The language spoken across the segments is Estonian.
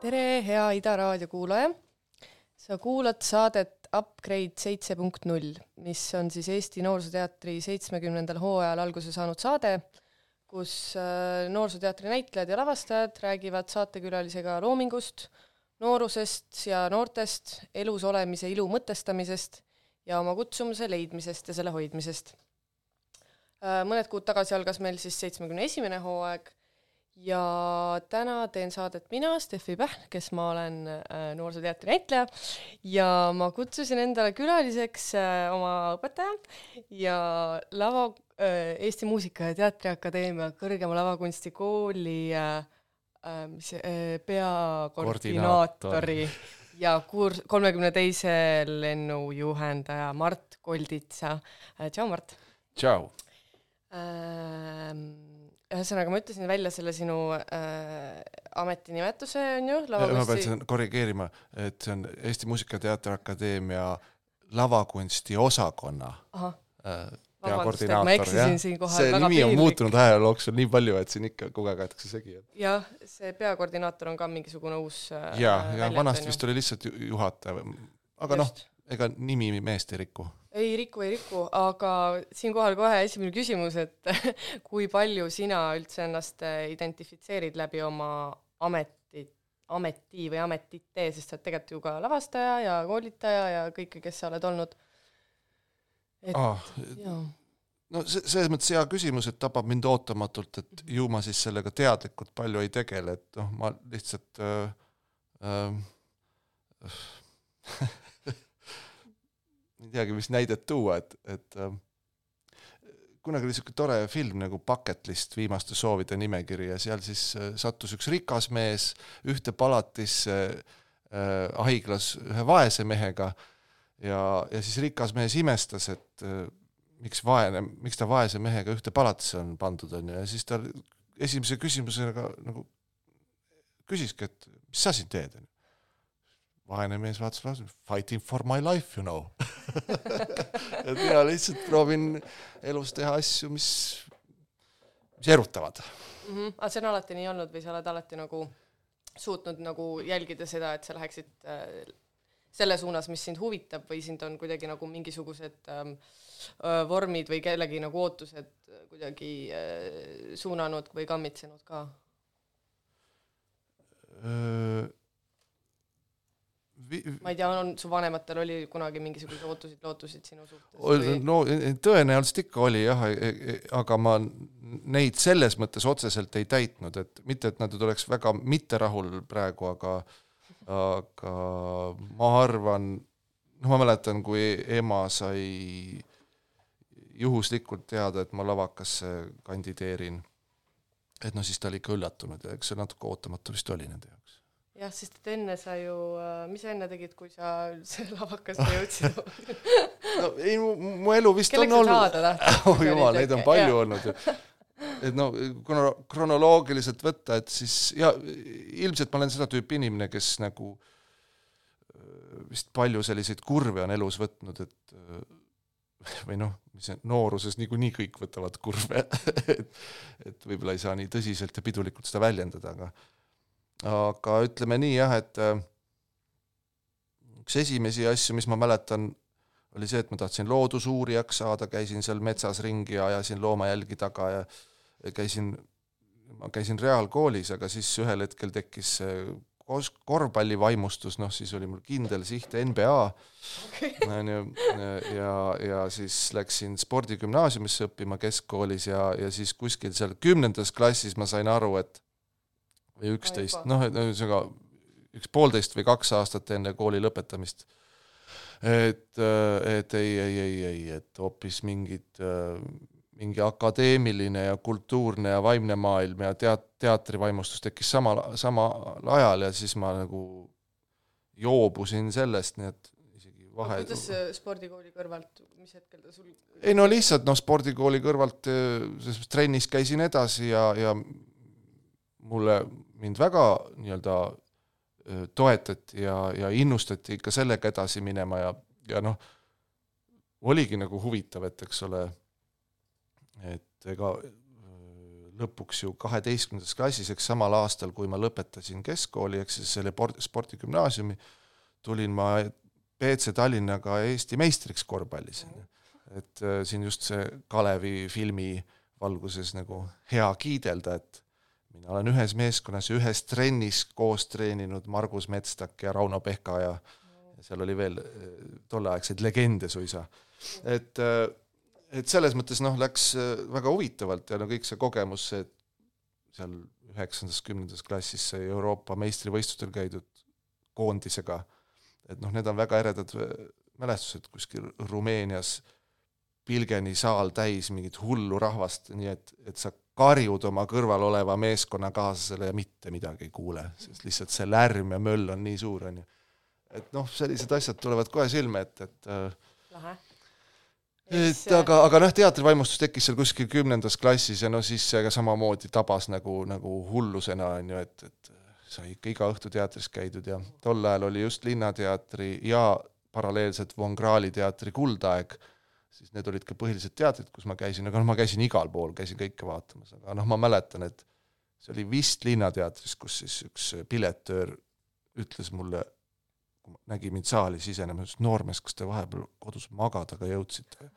tere, hea Ida raadio kuulaja. sa kuulad saadet Upgrade seitse punkt null, mis on siis Eesti Noorsooteatri seitsmekümnendal hooajal alguse saanud saade, kus äh, Noorsooteatri näitlejad ja lavastajad räägivad saatekülalisega loomingust, noorusest ja noortest, elus olemise ilu mõtestamisest ja oma kutsumuse leidmisest ja selle hoidmisest. Äh, mõned kuud tagasi algas meil siis seitsmekümne esimene hooaeg ja täna teen saadet mina, Steffi Pähn, kes ma olen äh, Noorsooteatri näitleja ja ma kutsusin endale külaliseks oma õpetaja ja lava Eesti Muusika- ja Teatriakadeemia Kõrgema Lavakunstikooli äh, äh, mis äh, peakoordinaatori ja kuurs-, kolmekümne teise lennu juhendaja Mart Kolditsa äh,. tšau, Mart! tšau! ühesõnaga, ma ütlesin välja selle sinu äh, ametinimetuse, on ju, ma pean seda korrigeerima, et see on Eesti Muusika- ja Teatriakadeemia lavakunsti osakonna ahah, äh, vabandust, et ma peakoordinaator, eksisin jah. siinkohal, see nimi on piinlik. muutunud aja jooksul nii palju, et siin ikka kogu aeg aetakse segi. jah, see peakoordinaator on ka mingisugune uus äh, ja, ja vanasti vist oli lihtsalt ju- juhataja, aga noh ega nimi meest ei riku. ei riku, ei riku, aga siinkohal kohe esimene küsimus, et kui palju sina üldse ennast äh, identifitseerid läbi oma ameti, ameti või ametite, sest sa oled tegelikult ju ka lavastaja ja koolitaja ja kõike, kes sa oled olnud. Et Ah, jaa, no see, selles mõttes hea küsimus, et tabab mind ootamatult, et ju ma siis sellega teadlikult palju ei tegele, et noh, ma lihtsalt äh, äh, ei teagi, mis näidet tuua, et, et äh, kunagi oli niisugune tore film nagu Bucket List, viimaste soovide nimekiri ja seal siis äh, sattus üks rikas mees ühte palatisse äh, haiglas ühe vaese mehega ja, ja siis rikas mees imestas, et äh, miks vaene, miks ta vaese mehega ühte palatisse on pandud, on ju, ja siis ta esimese küsimusega nagu küsiski, et mis sa siin teed, on ju. vaene mees vaatas vastu, fighting for my life, you know et mina lihtsalt proovin elus teha asju, mis, mis erutavad. mm. -hmm. aga see on alati nii olnud või sa oled alati nagu suutnud nagu jälgida seda, et sa läheksid äh, selle suunas, mis sind huvitab või sind on kuidagi nagu mingisugused ähm, äh, vormid või kellegi nagu ootused kuidagi äh, suunanud või kammitsenud ka? Vi- ma ei tea, on su vanematel oli kunagi mingisuguseid ootusid, lootusid sinu suhtes või? no tõenäoliselt ikka oli jah, aga ma neid selles mõttes otseselt ei täitnud, et mitte, et nad nüüd oleks väga mitte rahul praegu, aga aga ma arvan, noh, ma mäletan, kui ema sai juhuslikult teada, et ma lavakasse kandideerin, et noh, siis ta oli ikka üllatunud ja eks see natuke ootamatu vist oli nende jaoks. jah, sest et enne sa ju, mis sa enne tegid, kui sa üldse lavakasse jõudsid no ei, mu elu vist kelleks on olnud oh jumal, neid on palju olnud ju. Et no kuna kronoloogiliselt võtta, et siis ja ilmselt ma olen seda tüüpi inimene, kes nagu vist palju selliseid kurve on elus võtnud, et või noh, mis see nooruses niikuinii kõik võtavad kurve et, et võib-olla ei saa nii tõsiselt ja pidulikult seda väljendada, aga aga ütleme nii jah, et üks esimesi asju, mis ma mäletan, oli see, et ma tahtsin loodusuurijaks saada, käisin seal metsas ringi ja ajasin loomajälgi taga ja ja käisin, ma käisin reaalkoolis, aga siis ühel hetkel tekkis kos-, korvpallivaimustus, noh siis oli mul kindel siht NBA, on ju, ja, ja siis läksin spordigümnaasiumisse õppima keskkoolis ja, ja siis kuskil seal kümnendas klassis ma sain aru, et või üksteist, noh, ühesõnaga üks poolteist või kaks aastat enne kooli lõpetamist, et, et ei, ei, ei, ei, et hoopis mingid, mingi akadeemiline ja kultuurne ja vaimne maailm ja teat-, teatrivaimustus tekkis samal, samal ajal ja siis ma nagu joobusin sellest, nii et isegi vahe kuidas see spordikooli kõrvalt, mis hetkel ta sul ei no lihtsalt noh, spordikooli kõrvalt eh, selles mõttes trennis käisin edasi ja, ja mulle, mind väga nii-öelda öö, toetati ja, ja innustati ikka sellega edasi minema ja, ja noh, oligi nagu huvitav, et eks ole, et ega öö, lõpuks ju kaheteistkümnendas klassis, eks samal aastal, kui ma lõpetasin keskkooli, ehk siis selle spordigümnaasiumi, tulin ma BC Tallinnaga Eesti meistriks korvpallis, et äh, siin just see Kalevi filmi valguses nagu hea kiidelda, et mina olen ühes meeskonnas ja ühes trennis koos treeninud Margus Metstak ja Rauno Pehka ja seal oli veel äh, tolleaegseid legende suisa. et, äh, et selles mõttes noh, läks äh, väga huvitavalt ja no kõik see kogemus, see seal üheksandas, kümnendas klassis sai Euroopa meistrivõistlustel käidud koondisega, et noh, need on väga eredad äh, mälestused kuskil Rumeenias, Pilgeni saal täis mingit hullu rahvast, nii et, et sa karjud oma kõrval oleva meeskonnakaaslasele ja mitte midagi ei kuule, sest lihtsalt see lärm ja möll on nii suur, on ju. et noh, sellised asjad tulevad kohe silme ette, et äh, lahe. Et aga, aga noh, teatrivaimustus tekkis seal kuskil kümnendas klassis ja no siis see ka samamoodi tabas nagu, nagu hullusena, on ju, et, et sai ikka iga õhtu teatris käidud ja tol ajal oli just Linnateatri ja paralleelselt Von Krahli teatri kuldaeg, siis need olid ka põhilised teatrid, kus ma käisin, aga noh, ma käisin igal pool, käisin kõike vaatamas, aga noh, ma mäletan, et see oli vist Linnateatris, kus siis üks piletöör ütles mulle, kui nägi mind saali sisenemas, noormees, kas te vahepeal kodus magada ka jõudsite?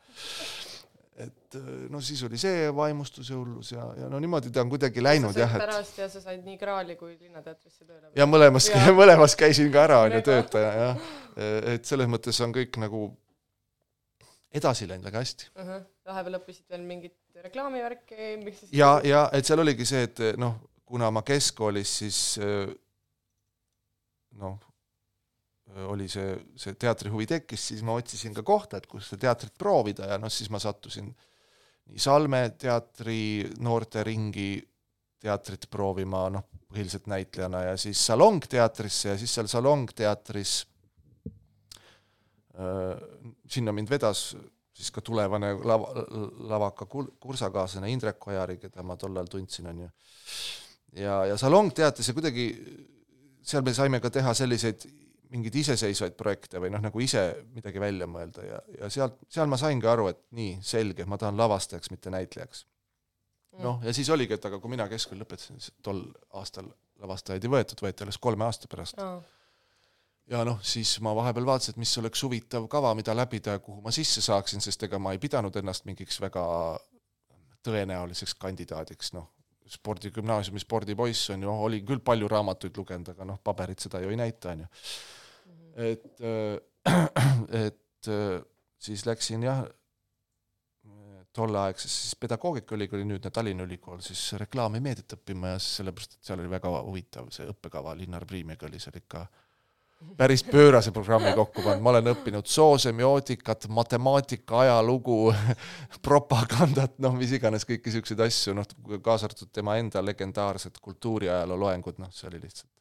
et no siis oli see vaimustus ja hullus ja, ja no niimoodi ta on kuidagi läinud jah, et pärast ja sa said nii Graali kui Linnateatrisse tööle. ja mõlemas mõlemas käisin ka ära, on ju, töötaja jah. et selles mõttes on kõik nagu edasi läinud väga hästi. vahepeal õppisid veel mingit reklaamivärki, miks siis ja, ja et seal oligi see, et noh, kuna ma keskkoolis siis öö, noh, oli see, see teatrihuvi tekkis, siis ma otsisin ka kohta, et kus seda teatrit proovida ja noh, siis ma sattusin nii Salme teatri noorteringi teatrit proovima, noh, põhiliselt näitlejana ja siis Salong teatrisse ja siis seal Salong teatris äh, sinna mind vedas siis ka tulevane lava, lavaka kursakaaslane Indrek Ojari, keda ma tol ajal tundsin, on ju. ja, ja Salong teatas ja kuidagi seal me saime ka teha selliseid mingeid iseseisvaid projekte või noh, nagu ise midagi välja mõelda ja, ja sealt, seal ma saingi aru, et nii, selge, ma tahan lavastajaks, mitte näitlejaks. noh, ja siis oligi, et aga kui mina keskkooli lõpetasin, siis tol aastal lavastajaid ei võetud, võeti alles kolme aasta pärast. aa, ja noh, siis ma vahepeal vaatasin, et mis oleks huvitav kava, mida läbida ja kuhu ma sisse saaksin, sest ega ma ei pidanud ennast mingiks väga tõenäoliseks kandidaadiks, noh, spordigümnaasiumi spordipoiss on ju, oli küll palju raamatuid lugenud, aga noh, paberid seda ju ei näita, on ju. et, et äh, siis läksin jah, tolleaegses siis pedagoogikaülikooli, nüüdne Tallinna Ülikool, siis reklaami ja meediat õppima ja sellepärast, et seal oli väga huvitav see õppekava, Linnar Priimiga oli seal ikka päris pöörase programmi kokku pannud, ma olen õppinud soosemiotikat, matemaatika, ajalugu, propagandat, noh, mis iganes kõiki niisuguseid asju, noh, kaasa arvatud tema enda legendaarsed kultuuriajaloo loengud, noh, see oli lihtsalt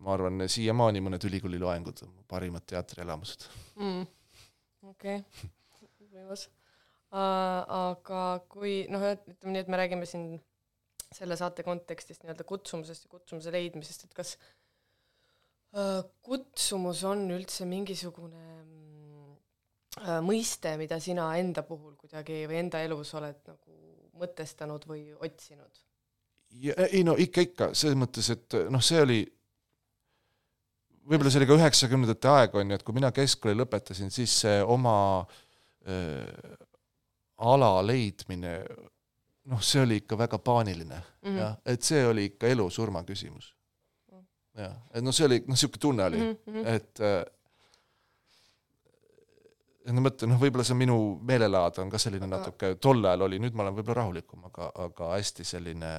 ma arvan, siiamaani mõned ülikooli loengud on mu parimad teatrielamused. mm. okei, võimas. aga kui noh, ütleme nii, et me räägime siin selle saate kontekstist nii-öelda kutsumusest ja kutsumuse leidmisest, et kas äh, kutsumus on üldse mingisugune äh, mõiste, mida sina enda puhul kuidagi või enda elus oled nagu mõtestanud või otsinud? ei no ikka, ikka, selles mõttes, et noh, see oli võib-olla see oli ka üheksakümnendate aeg, on ju, et kui mina keskkooli lõpetasin, siis see oma äh, ala leidmine, noh, see oli ikka väga paaniline mm. -hmm. jah, et see oli ikka elu-surma küsimus. jah, et noh, see oli, noh, niisugune tunne oli mm. -hmm. et äh, ma mõtlen, noh, võib-olla see minu meelelaad on ka selline Aga- natuke, tol ajal oli, nüüd ma olen võib-olla rahulikum, aga, aga hästi selline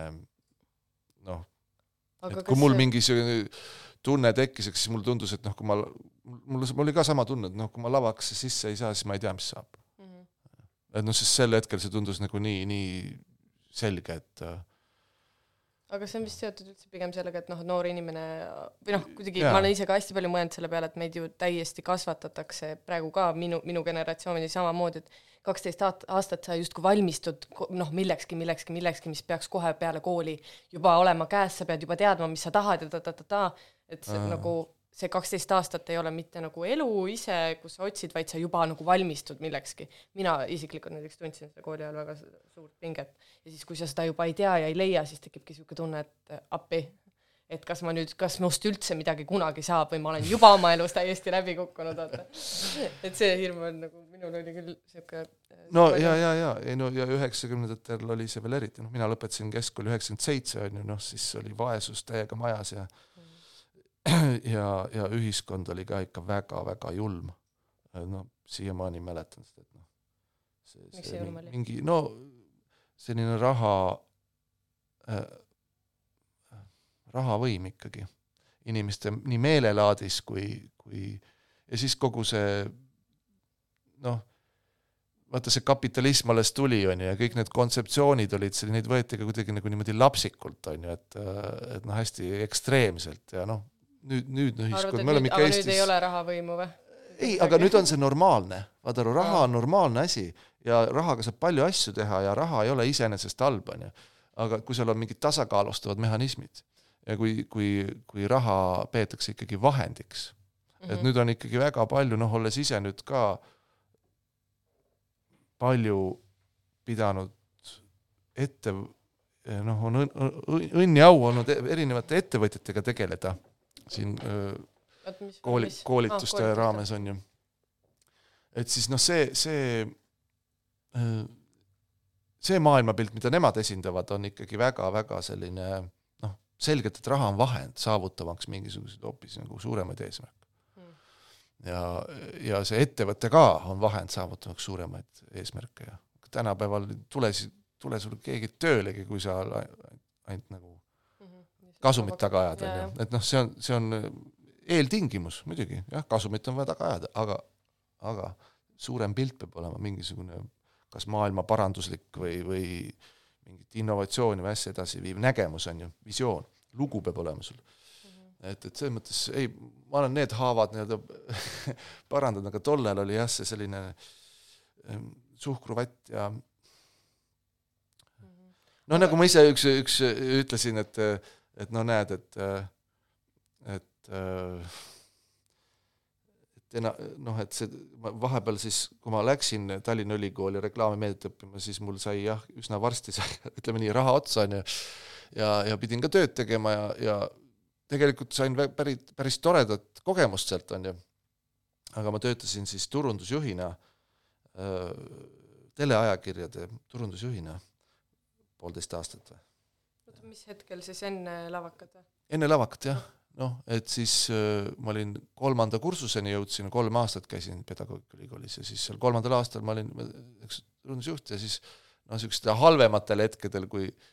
noh, et kui mul see tunne tekkis, eks siis mulle tundus, et noh, kui ma, mul, mul oli ka sama tunne, et noh, kui ma lavaks sisse ei saa, siis ma ei tea, mis saab. mm. et noh, sest sel hetkel see tundus nagu nii, nii selge, et äh, aga see on vist seotud üldse pigem sellega, et noh, noor inimene või noh, kuidagi Jaa. ma olen ise ka hästi palju mõelnud selle peale, et meid ju täiesti kasvatatakse praegu ka minu, minu generatsiooni samamoodi, et kaksteist aastat sa justkui valmistud noh, millekski, millekski, millekski, mis peaks kohe peale kooli juba olema käes, sa pead juba teadma, mis sa tahad ja ta-ta-ta-ta, et see nagu see kaksteist aastat ei ole mitte nagu elu ise, kus sa otsid, vaid sa juba nagu valmistud millekski. mina isiklikult näiteks tundsin seda kooli ajal väga su- suurt pinget. Ja siis, kui sa seda juba ei tea ja ei leia, siis tekibki niisugune tunne, et äh, appi, et kas ma nüüd, kas minust üldse midagi kunagi saab või ma olen juba oma elus täiesti läbi kukkunud, vaata. et see hirm on nagu, minul oli küll niisugune no ja, ja, ja ei no ja üheksakümnendatel oli see veel eriti, noh mina lõpetasin keskkooli üheksakümmend seitse on ju, noh siis oli vaesus täiega majas ja ja, ja ühiskond oli ka ikka väga-väga julm. noh, siiamaani mäletan seda, et noh, see, see see julm mi- oli? mingi no selline raha äh,, rahavõim ikkagi inimeste nii meelelaadis kui, kui ja siis kogu see noh, vaata see kapitalism alles tuli, on ju, ja kõik need kontseptsioonid olid, neid võeti ka kuidagi nagu niimoodi lapsikult, on ju, et et noh, hästi ekstreemselt ja noh, nüüd, nüüdne arvad, ühiskond, me oleme ikka Eestis ei ole rahavõimu või? ei, aga nüüd on see normaalne, vaata aru, raha on normaalne asi ja rahaga saab palju asju teha ja raha ei ole iseenesest halb, on ju. aga kui seal on mingid tasakaalustavad mehhanismid ja kui, kui, kui raha peetakse ikkagi vahendiks mm, Mhm. -hmm. et nüüd on ikkagi väga palju, noh, olles ise nüüd ka palju pidanud ette, noh, on õn- õn- õnn ja au olnud e- erinevate ettevõtjatega tegeleda siin mis kooli koolituste ah, raames on ju. et siis noh, see, see, see maailmapilt, mida nemad esindavad, on ikkagi väga-väga selline noh, selgelt, et raha on vahend saavutamaks mingisuguseid hoopis nagu suuremaid eesmärke Mm. ja, ja see ettevõte ka on vahend saavutamaks suuremaid eesmärke ja tänapäeval tule tule sul keegi töölegi, kui sa ai- ainult nagu. Kasumit taga ajad, Jaa, on ju, et noh, see on, see on eeltingimus muidugi, jah, kasumit on vaja taga ajada, aga, aga suurem pilt peab olema mingisugune kas maailma paranduslik või, või mingit innovatsiooni või asja edasi viiv nägemus on ju, visioon, lugu peab olema sul. et, et selles mõttes ei, ma olen need haavad nii-öelda parandanud, aga tollal oli jah, see selline em, suhkruvatt ja noh, nagu ma ise üks, üks ütlesin, et, et no näed, et, et, et ena-, noh, et see, ma vahepeal siis, kui ma läksin Tallinna Ülikooli reklaamimeediat õppima, siis mul sai jah, üsna varsti sai, ütleme nii, raha otsa, on ju, ja, ja pidin ka tööd tegema ja, ja tegelikult sain vä- päris, toredat kogemust sealt, on ju. aga ma töötasin siis turundusjuhina äh, teleajakirjade turundusjuhina poolteist aastat või mis hetkel siis enne lavakat või? enne lavakat jah, noh, et siis äh, ma olin kolmanda kursuseni jõudsin, kolm aastat käisin pedagoogikaülikoolis ja siis seal kolmandal aastal ma olin üks turundusjuht ja siis noh, niisugustel halvematel hetkedel, kui äh,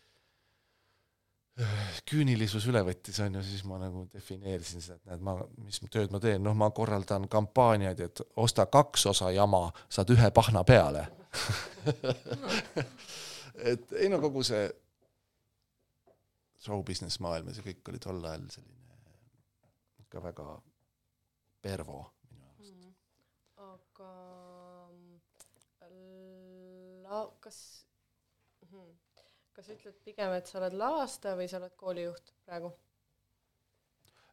küünilisus üle võttis, on ju, siis ma nagu defineerisin seda, et näed, ma, mis tööd ma teen, noh, ma korraldan kampaaniaid, et osta kaks osa jama, saad ühe pahna peale. et ei no kogu see show business maailm ja kõik oli tol ajal selline ikka väga pervo minu arust. aga mm, la-, kas, kas ütled pigem, et sa oled lavastaja või sa oled koolijuht praegu?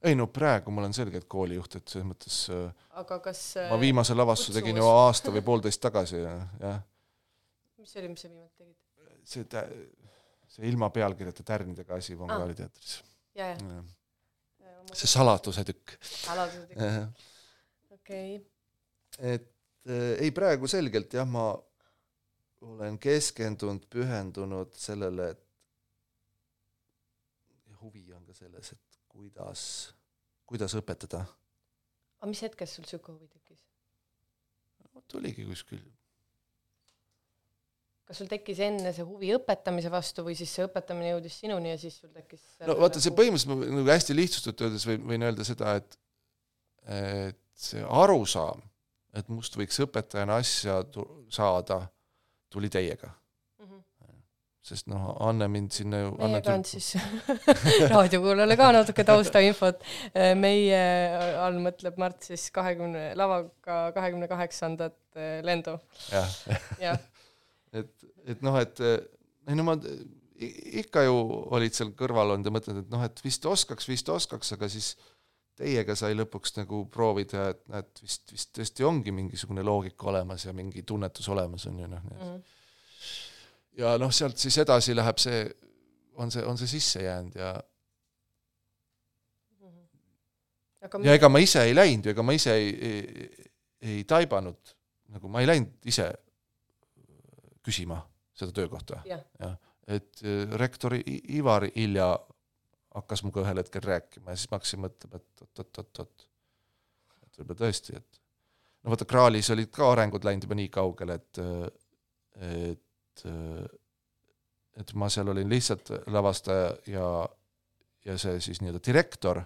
ei no praegu ma olen selgelt koolijuht, et selles mõttes äh, aga kas ma viimase lavastuse tegin ju kutsumus. aasta või poolteist tagasi ja, jah, mis see oli, mis sa viimati tegid? see tä-, see ilma pealkirjata tärnidega asi Von Ah. Teatris. ja, ja, see salatuse tükk. saladused ikka, okei. et äh, ei, praegu selgelt jah, ma olen keskendunud, pühendunud sellele, et huvi on ka selles, et kuidas, kuidas õpetada. aga mis hetkest sul sihuke huvi tekkis? vot oligi kuskil, kas sul tekkis enne see huvi õpetamise vastu või siis see õpetamine jõudis sinuni ja siis sul tekkis no vaata, see põhimõtteliselt ma nagu hästi lihtsustatult öeldes võin, võin öelda seda, et et see arusaam, et must võiks õpetajana asja tu- saada, tuli teiega. Mhm. sest noh, Anne mind sinna ju meiega on siis raadiokuulajale ka natuke taustainfot. meie all mõtleb Mart siis kahekümne, lavaga kahekümne kaheksandat eh, lendu, jah, jah. et, et noh, et eh, ei no ma ikka ju olid seal kõrval olnud ja mõtlenud, et noh, et vist oskaks, vist oskaks, aga siis teiega sai lõpuks nagu proovida, et näed, vist, vist tõesti ongi mingisugune loogika olemas ja mingi tunnetus olemas on ju noh, nii et Mhm. ja noh, sealt siis edasi läheb see, on see, on see sisse jäänud ja, aga ja ega ma ise ei läinud ju, ega ma ise ei, ei, ei taibanud, nagu ma ei läinud ise küsima seda töökohta? Jah, et äh, rektor Ivar Ilja hakkas minuga ühel hetkel rääkima ja siis ma hakkasin mõtlema, et oot-oot-oot-oot, et võib-olla tõesti, et no vaata, Kraalis olid ka arengud läinud juba nii kaugele, et et et ma seal olin lihtsalt lavastaja ja ja see siis nii-öelda direktor,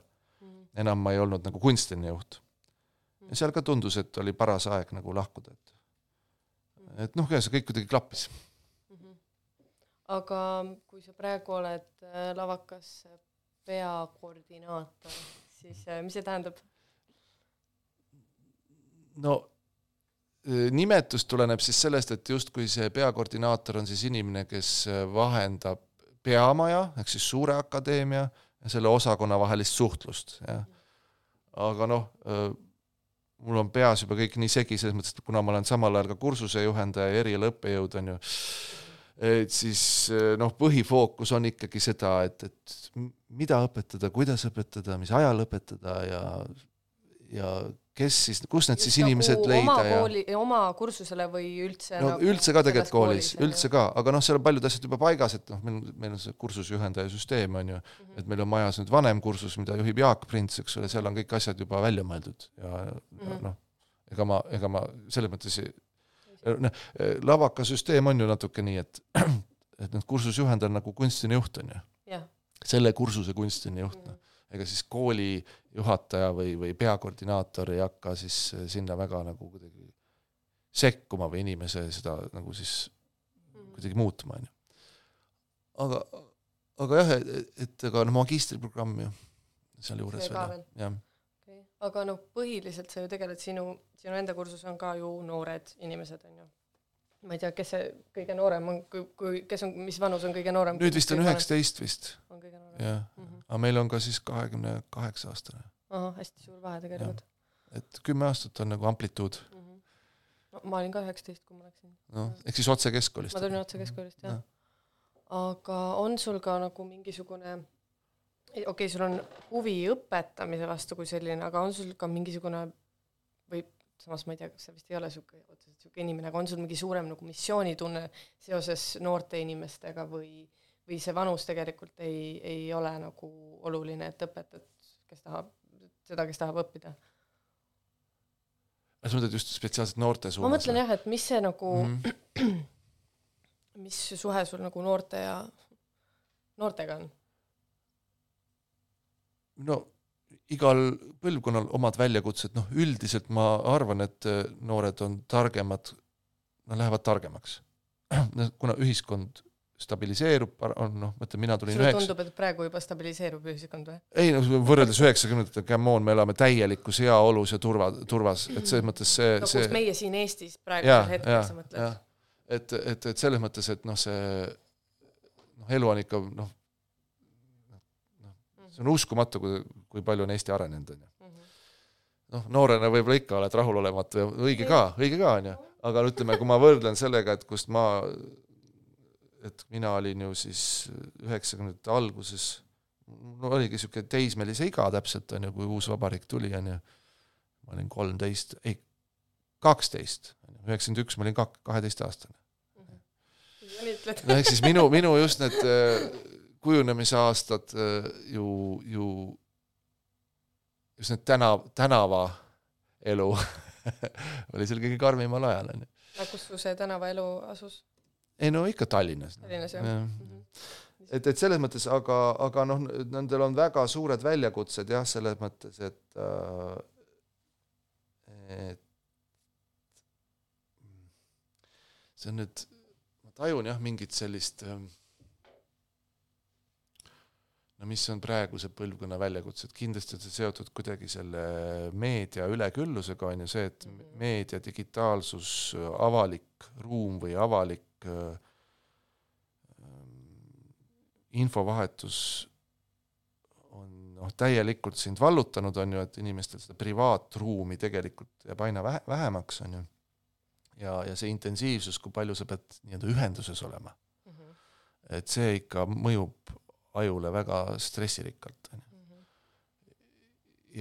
enam ma ei olnud nagu kunstiline juht. ja seal ka tundus, et oli paras aeg nagu lahkuda, et et noh, see kõik kuidagi klappis. Mhm. aga kui sa praegu oled äh, lavakas peakoordinaator, siis äh, mis see tähendab? no nimetus tuleneb siis sellest, et justkui see peakoordinaator on siis inimene, kes vahendab peamaja ehk siis Suure Akadeemia ja selle osakonna vahelist suhtlust, jah. aga noh, mul on peas juba kõik nii segi selles mõttes, et kuna ma olen samal ajal ka kursuse juhendaja ja erialaõppejõud, on ju, et siis eh, noh, põhifookus on ikkagi seda, et, et mida õpetada, kuidas õpetada, mis ajal õpetada ja ja kes siis, kus need siis inimesed oma leida ja kooli, oma kursusele või üldse no nagu üldse ka tegelikult koolis, ju? üldse ka, aga noh, seal on paljud asjad juba paigas, et noh, meil, meil on see kursusjuhendaja süsteem on ju, Mhm. et meil on majas nüüd vanem kursus, mida juhib Jaak Prints, eks ole, seal on kõik asjad juba välja mõeldud ja, ja Mhm. noh, ega ma, ega ma selles mõttes noh, lavaka süsteem on ju natuke nii, et et noh, kursusjuhendaja on nagu kunstiline juht on ju, selle kursuse kunstiline juht, noh, ega siis kooli juhataja või, või peakoordinaator ei hakka siis eh, sinna väga nagu kuidagi sekkuma või inimese seda nagu siis kuidagi muutma, on ju. aga, aga jah, et ega noh, magistriprogramm ju sealjuures veel, jah. okei. aga noh, põhiliselt sa ju tegeled sinu, sinu enda kursus on ka ju noored inimesed, on ju. Ma ei tea, kes see kõige noorem on, kui, kui, kes on, mis vanus on kõige noorem? nüüd vist on. üheksateist vist, jah. aga meil on ka siis kahekümne kaheksa aastane, ahah, hästi suur vahe tegelikult. et kümme aastat on nagu amplituud, no ma olin ka üheksateist, kui ma läksin. noh, ehk siis otse keskkoolist ma. tulin otse keskkoolist, jah. aga on sul ka nagu mingisugune, okei okay,, sul on huvi õpetamise vastu kui selline, aga on sul ka mingisugune samas ma ei tea, kas sa vist ei ole sihuke, otseselt sihuke inimene, aga on sul mingi suurem nagu missioonitunne seoses noorte inimestega või, või see vanus tegelikult ei, ei ole nagu oluline, et õpetad, kes tahab, seda, kes tahab õppida? sa mõtled just spetsiaalselt noorte suunas? ma mõtlen jah, et mis see nagu mm. mm, -hmm. -hmm. mis suhe sul nagu noorte ja noortega on? no igal põlvkonnal omad väljakutsed, noh üldiselt ma arvan, et eh, noored on targemad, nad lähevad targemaks. kuna ühiskond stabiliseerub, on noh, ma ütlen, mina tulin sulle tundub, et praegu juba stabiliseerub ühiskond või? ei no võrreldes üheksakümnendatega, come on, me elame täielikus heaolus ja turva, turvas, et selles mõttes see no see kus meie siin Eestis praegusel, hetkel sa, mõtled? et, et, et selles mõttes, et noh, see noh, elu on ikka noh, see on uskumatu, kui, kui palju on Eesti arenenud, on ju. Mhm. noh, noorena võib-olla ikka oled rahulolematu ja õige ka, õige ka, on ju, aga ütleme, kui ma võrdlen sellega, et kust ma, et mina olin ju siis üheksakümnendate alguses, no oligi niisugune teismelise iga täpselt, on ju, kui uus vabariik tuli, on ju, ma olin kolmteist, ei, kaksteist, üheksakümmend üks ma olin kak-, kaheteistaastane. õnnitled. no ehk siis minu, minu just need äh, kujunemise aastad äh, ju, ju just need tänav, tänavaelu oli seal kõige karmimal ajal, onju. aga kus su see tänavaelu asus? ei no ikka Tallinnas. Tallinnas, jah. Mhm. et, et selles mõttes, aga, aga noh, nendel on väga suured väljakutsed jah, selles mõttes, et äh, et see on nüüd, ma tajun jah, mingit sellist äh, no mis on praeguse põlvkonna väljakutsed, kindlasti on see seotud kuidagi selle meedia üleküllusega, on ju see, et meedia, digitaalsus, avalik ruum või avalik äh, infovahetus on noh, täielikult sind vallutanud, on ju, et inimestel seda privaaruumi tegelikult jääb aina vähe, vähemaks, on ju. ja, ja see intensiivsus, kui palju sa pead nii-öelda ühenduses olema -hmm. et see ikka mõjub ajule väga stressirikkalt, on ju.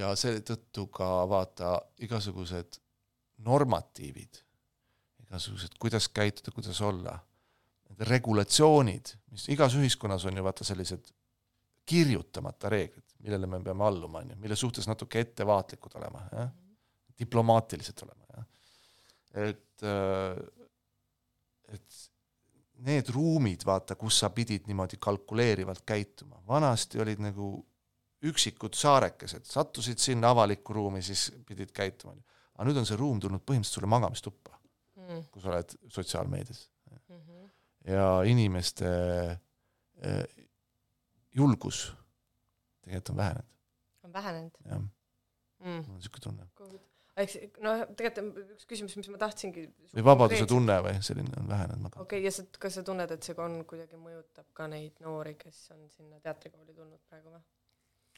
ja seetõttu ka vaata igasugused normatiivid, igasugused, kuidas käituda, kuidas olla, need regulatsioonid, mis igas ühiskonnas on ju vaata sellised kirjutamata reeglid, millele me peame alluma, on ju, mille suhtes natuke ettevaatlikud olema, jah, diplomaatilised olema, jah. et, äh, et need ruumid, vaata, kus sa pidid niimoodi kalkuleerivalt käituma, vanasti olid nagu üksikud saarekesed, sattusid sinna avalikku ruumi, siis pidid käituma. aga nüüd on see ruum tulnud põhimõtteliselt sulle magamistuppa mm., kui sa oled sotsiaalmeedias mm. -hmm. ja inimeste eh, julgus tegelikult on vähenenud. on vähenenud? jah mm., mul on niisugune tunne eks noh, tegelikult üks küsimus, mis ma tahtsingi või vabaduse tunne või selline on vähenenud okei okay,, ja sa, kas sa tunned, et see on kuidagi mõjutab ka neid noori, kes on sinna teatrikooli tulnud praegu või?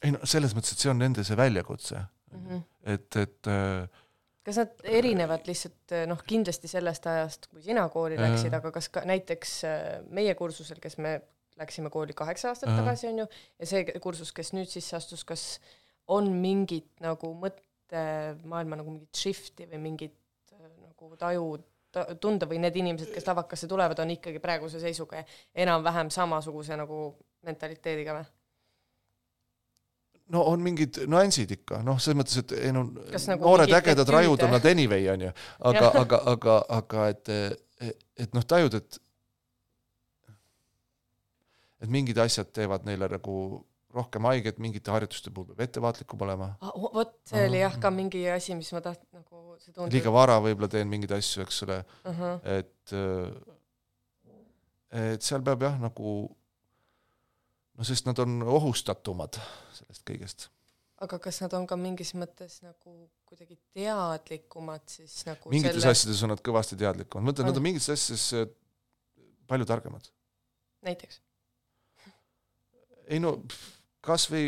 ei no selles mõttes, et see on nende see väljakutse mm, -hmm. et, et äh, kas nad erinevad lihtsalt noh, kindlasti sellest ajast, kui sina kooli läksid, aga kas ka näiteks äh, meie kursusel, kes me läksime kooli kaheksa aastat -huh. tagasi, on ju, ja see kursus, kes nüüd sisse astus, kas on mingit nagu mõt-, maailma nagu mingit shift'i või mingit äh, nagu taju ta, tunda või need inimesed, kes lavakasse tulevad, on ikkagi praeguse seisuga enam-vähem samasuguse nagu mentaliteediga või? no on mingid nüansid ikka, noh, selles mõttes, et ei no nagu noored ägedad rajud on nad anyway, on ju, aga aga, aga, aga et, et, et noh, tajud, et et mingid asjad teevad neile nagu rohkem haiget, mingite harjutuste puhul peab ettevaatlikum olema ah,. vot, see oli jah ka mingi asi, mis ma taht-, nagu see tundub liiga vara võib-olla teen mingeid asju, eks ole uh, -huh. et et seal peab jah, nagu no sest nad on ohustatumad sellest kõigest. aga kas nad on ka mingis mõttes nagu kuidagi teadlikumad siis nagu mingites selle... asjades on nad kõvasti teadlikumad, ma mõtlen, nad on mingites asjades äh, palju targemad. näiteks? ei no pff, kas või,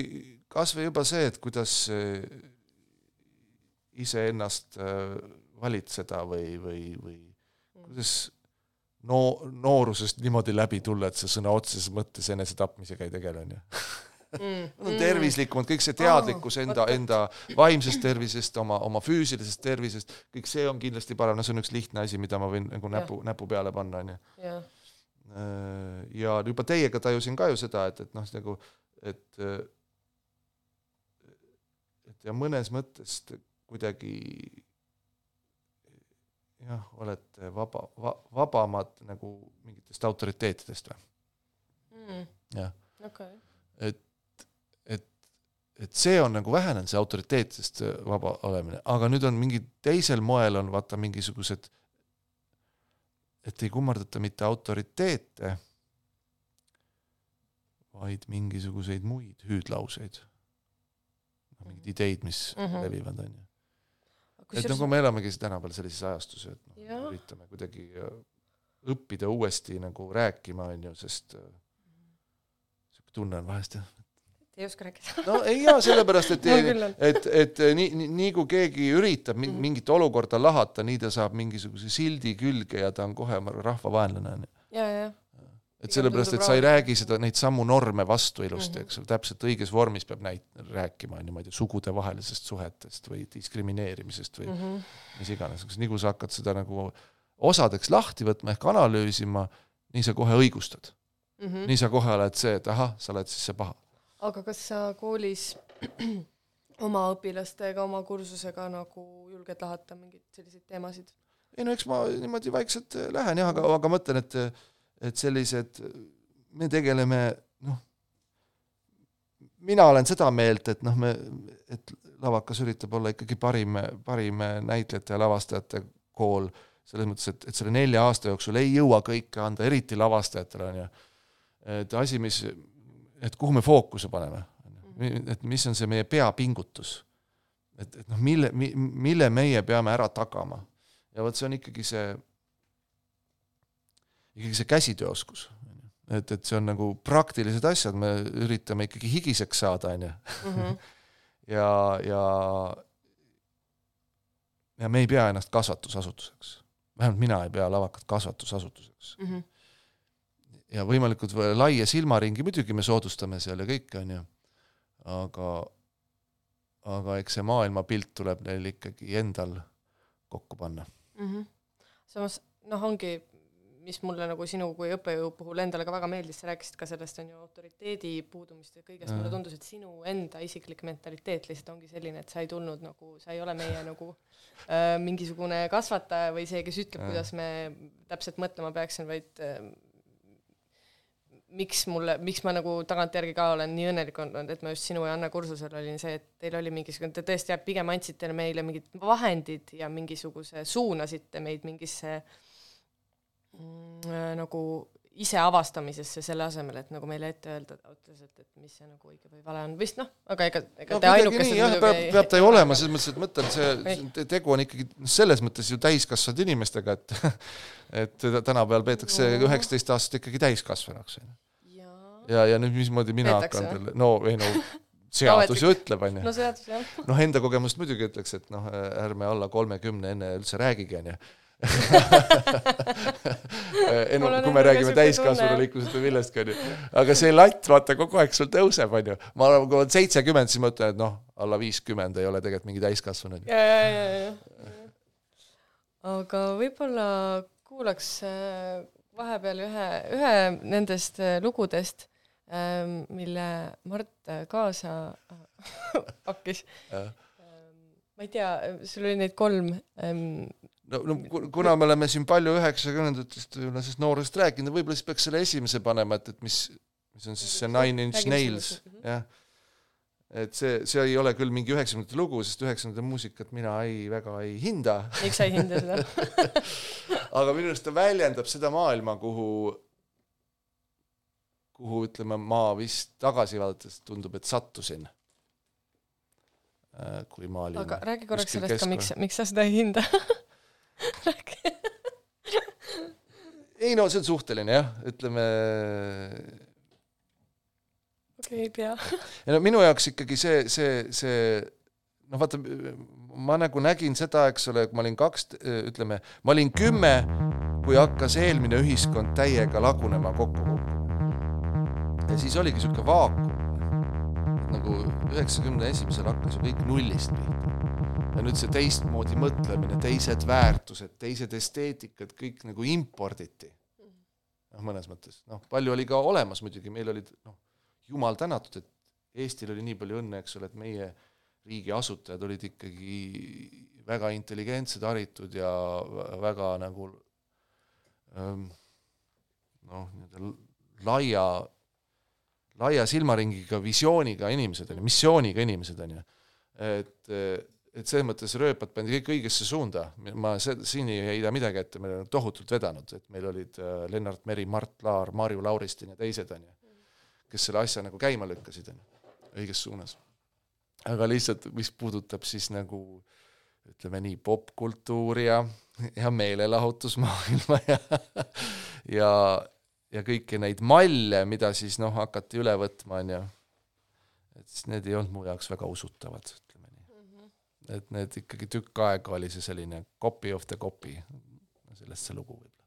kas või juba see, et kuidas eh, iseennast eh, valitseda või, või, või kuidas no-, noorusest niimoodi läbi tulla, et sa sõna otseses mõttes enesetapmisega ei tegele, on ju? Mm,. Nad on tervislikumad, kõik see teadlikkus enda, enda vaimsest tervisest, oma, oma füüsilisest tervisest, kõik see on kindlasti parem, no see on üks lihtne asi, mida ma võin nagu näpu, näpu peale panna, on ju. ja juba teiega tajusin ka ju seda, et, et noh, nagu et et ja mõnes mõttes kuidagi jah, olete vaba va,, vabamad nagu mingitest autoriteetidest või mm.? jah okay.. et, et, et see on nagu vähenenud, see autoriteetidest vaba olemine, aga nüüd on mingi teisel moel on vaata mingisugused, et ei kummardata mitte autoriteete vaid mingisuguseid muid hüüdlauseid. noh, mingeid ideid, mis mm -hmm. levivad, on ju. et nagu me elamegi tänapäeval sellises ajastus, et noh, üritame kuidagi äh, õppida uuesti nagu rääkima, on ju, sest äh, tunne on vahest jah, ei oska rääkida. no ei jaa, sellepärast et et, et nii, nii, nii kui keegi üritab mhm. mingit olukorda lahata, nii ta saab mingisuguse sildi külge ja ta on kohe rahvavaenlane, on ju. ja, ja et sellepärast, et sa ei räägi seda, neid samu norme vastu ilusti -hmm. eks ole, täpselt õiges vormis peab näit-, rääkima, on ju, ma ei tea, sugudevahelisest suhetest või diskrimineerimisest või mm -hmm. mis iganes, nii kui sa hakkad seda nagu osadeks lahti võtma ehk analüüsima, nii sa kohe õigustad mm. -hmm. nii sa kohe oled see, et ahah, sa oled siis see paha. aga kas sa koolis oma õpilastega, oma kursusega nagu julged lahata mingeid selliseid teemasid? ei no eks ma niimoodi vaikselt lähen jah, aga, aga mõtlen, et et sellised, me tegeleme noh, mina olen seda meelt, et noh, me, et lavakas üritab olla ikkagi parim, parim näitlejate ja lavastajate kool, selles mõttes, et, et selle nelja aasta jooksul ei jõua kõike anda, eriti lavastajatele, on ju. et asi, mis et kuhu me fookuse paneme, et mis on see meie peapingutus. et, et noh, mille mi,, mille meie peame ära tagama. ja vot see on ikkagi see, ikkagi see käsitööoskus. et, et see on nagu praktilised asjad, me üritame ikkagi higiseks saada, on ju. Mhm. ja, ja ja me ei pea ennast kasvatusasutuseks. vähemalt mina ei pea lavakat kasvatusasutuseks mm. -hmm. ja võimalikult laia silmaringi muidugi me soodustame seal ja kõike, on ju, aga, aga eks see maailmapilt tuleb neil ikkagi endal kokku panna mm. -hmm. samas noh, ongi mis mulle nagu sinu kui õppejõu puhul endale ka väga meeldis, sa rääkisid ka sellest, on ju, autoriteedi puudumist ja kõigest, mulle tundus, et sinu enda isiklik mentaliteet lihtsalt ongi selline, et sa ei tulnud nagu, sa ei ole meie nagu äh, mingisugune kasvataja või see, kes ütleb, kuidas me täpselt mõtlema peaksin, vaid äh, miks mulle, miks ma nagu tagantjärgi ka olen nii õnnelik olnud, et ma just sinu ja Anna kursusel olin see, et teil oli mingisugune, te tõesti pigem andsite meile mingid vahendid ja mingisuguse, suunasite meid mingisse Mm, äh, nagu ise avastamisesse, selle asemel, et nagu meile ette öelda otseselt, et mis see nagu õige või vale on, vist noh, aga ega, ega no, te ainukesed muidugi peab, ei peab ta ju olema, selles mõttes, et mõtlen, see tegu on ikkagi selles mõttes ju täiskasvanud inimestega, et et tänapäeval peetakse üheksateist no. aastast ikkagi täiskasvanuks, ju. ja, ja nüüd mismoodi mina Peetakse, hakkan talle, no ei no seadus ju ütleb, on ju. no seadus, jah. noh, enda kogemust muidugi ütleks, et noh, ärme alla kolmekümne enne üldse räägigi, on ju enne kui me räägime täiskasvanulikkusest või millestki, onju. aga see latt, vaata, kogu aeg sul tõuseb, onju. ma arvan, kui on seitsekümmend, siis ma ütlen, et noh, alla viiskümmend ei ole tegelikult mingi täiskasvanu. ja, ja, ja, ja. aga võib-olla kuulaks äh, vahepeal ühe, ühe nendest äh, lugudest, ähm, mille Mart kaasa pakkis. Ähm, ma ei tea, sul oli neid kolm ähm, no, no kuna me oleme siin palju üheksakümnendatest sellest noorest rääkinud, võib-olla siis peaks selle esimese panema, et, et mis, mis on siis see Nine Inch Nails, jah. et see, see ei ole küll mingi üheksakümnendate lugu, sest üheksakümnendate muusikat mina ei, väga ei hinda. miks sa ei hinda seda. Aga minu arust ta väljendab seda maailma, kuhu, kuhu ütleme, ma vist tagasi vaadates tundub, et sattusin. Äh, kui ma olin aga räägi korraks sellest ka, miks, miks sa seda ei hinda ei no see on suhteline jah, ütleme. okei okay,, ei tea. ei no minu jaoks ikkagi see, see, see noh, vaata, ma nagu nägin seda, eks ole, kui ma olin kaks, ütleme, ma olin kümme, kui hakkas eelmine ühiskond täiega lagunema, kokku kukkuma. ja siis oligi sihuke vaakum. nagu üheksakümne esimesel hakkas ju kõik nullist pihta ja nüüd see teistmoodi mõtlemine, teised väärtused, teised esteetikad, kõik nagu imporditi. noh, mõnes mõttes, noh, palju oli ka olemas muidugi, meil olid noh, jumal tänatud, et Eestil oli nii palju õnne, eks ole, et meie riigi asutajad olid ikkagi väga intelligentsed, haritud ja väga nagu ähm, noh, nii-öelda laia, laia silmaringiga, visiooniga inimesed, on ju, missiooniga inimesed, on ju. et et selles mõttes rööpad pandi kõik õigesse suunda, ma siin ei heida midagi ette, me oleme tohutult vedanud, et meil olid äh, Lennart Meri, Mart Laar, Marju Lauristin ja teised, on ju, kes selle asja nagu käima lükkasid, on ju, õiges suunas. aga lihtsalt, mis puudutab siis nagu ütleme nii, popkultuuri ja, ja meelelahutusmaailma ja ja, ja kõiki neid malle, mida siis noh, hakati üle võtma, on ju, et siis need ei olnud mu jaoks väga usutavad et need ikkagi tükk aega oli see selline copy of the copy, sellest see lugu võib-olla.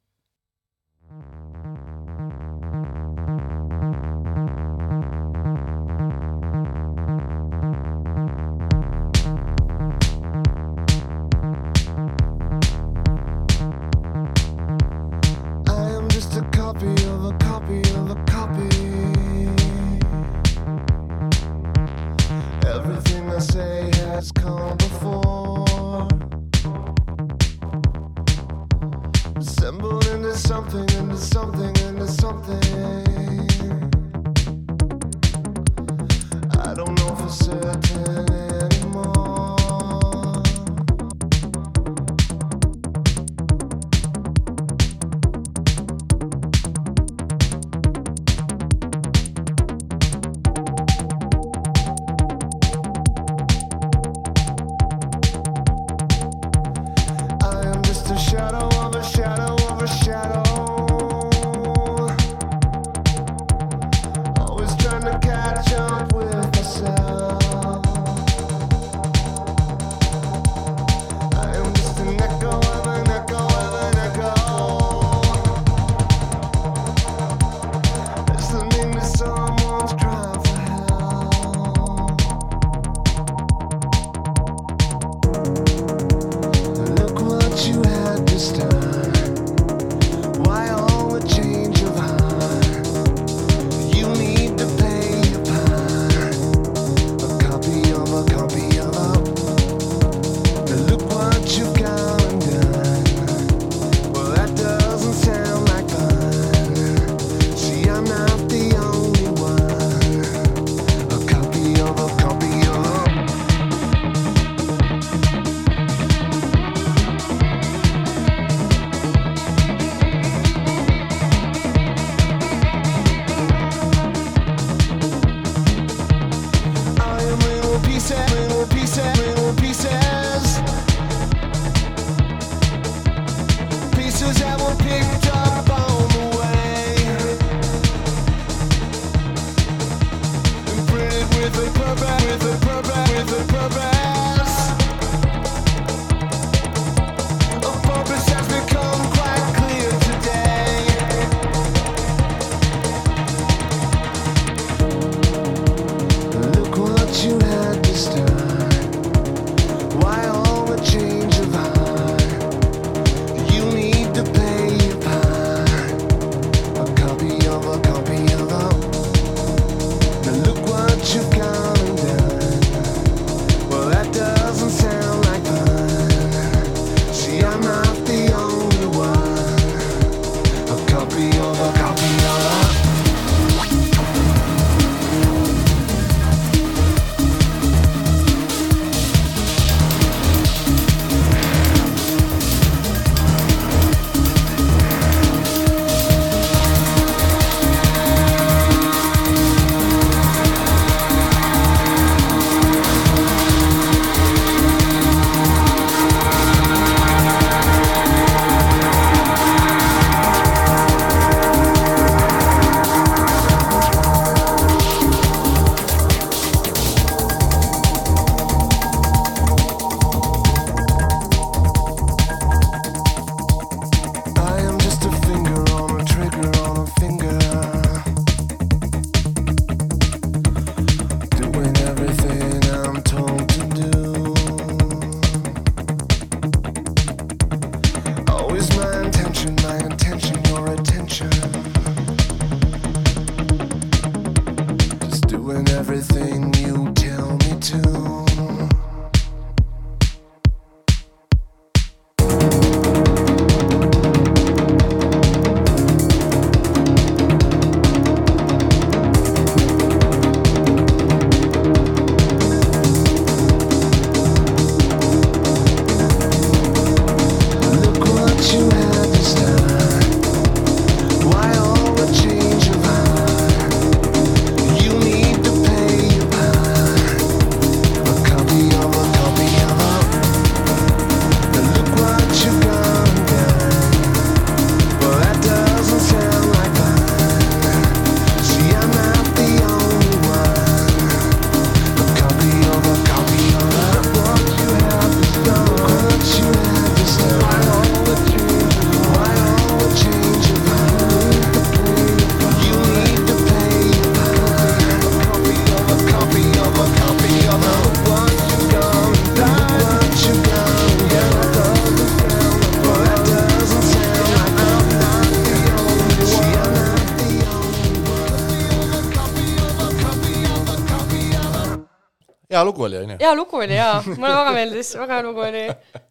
Oli, onju? hea lugu oli jaa, mulle väga meeldis, väga hea lugu oli,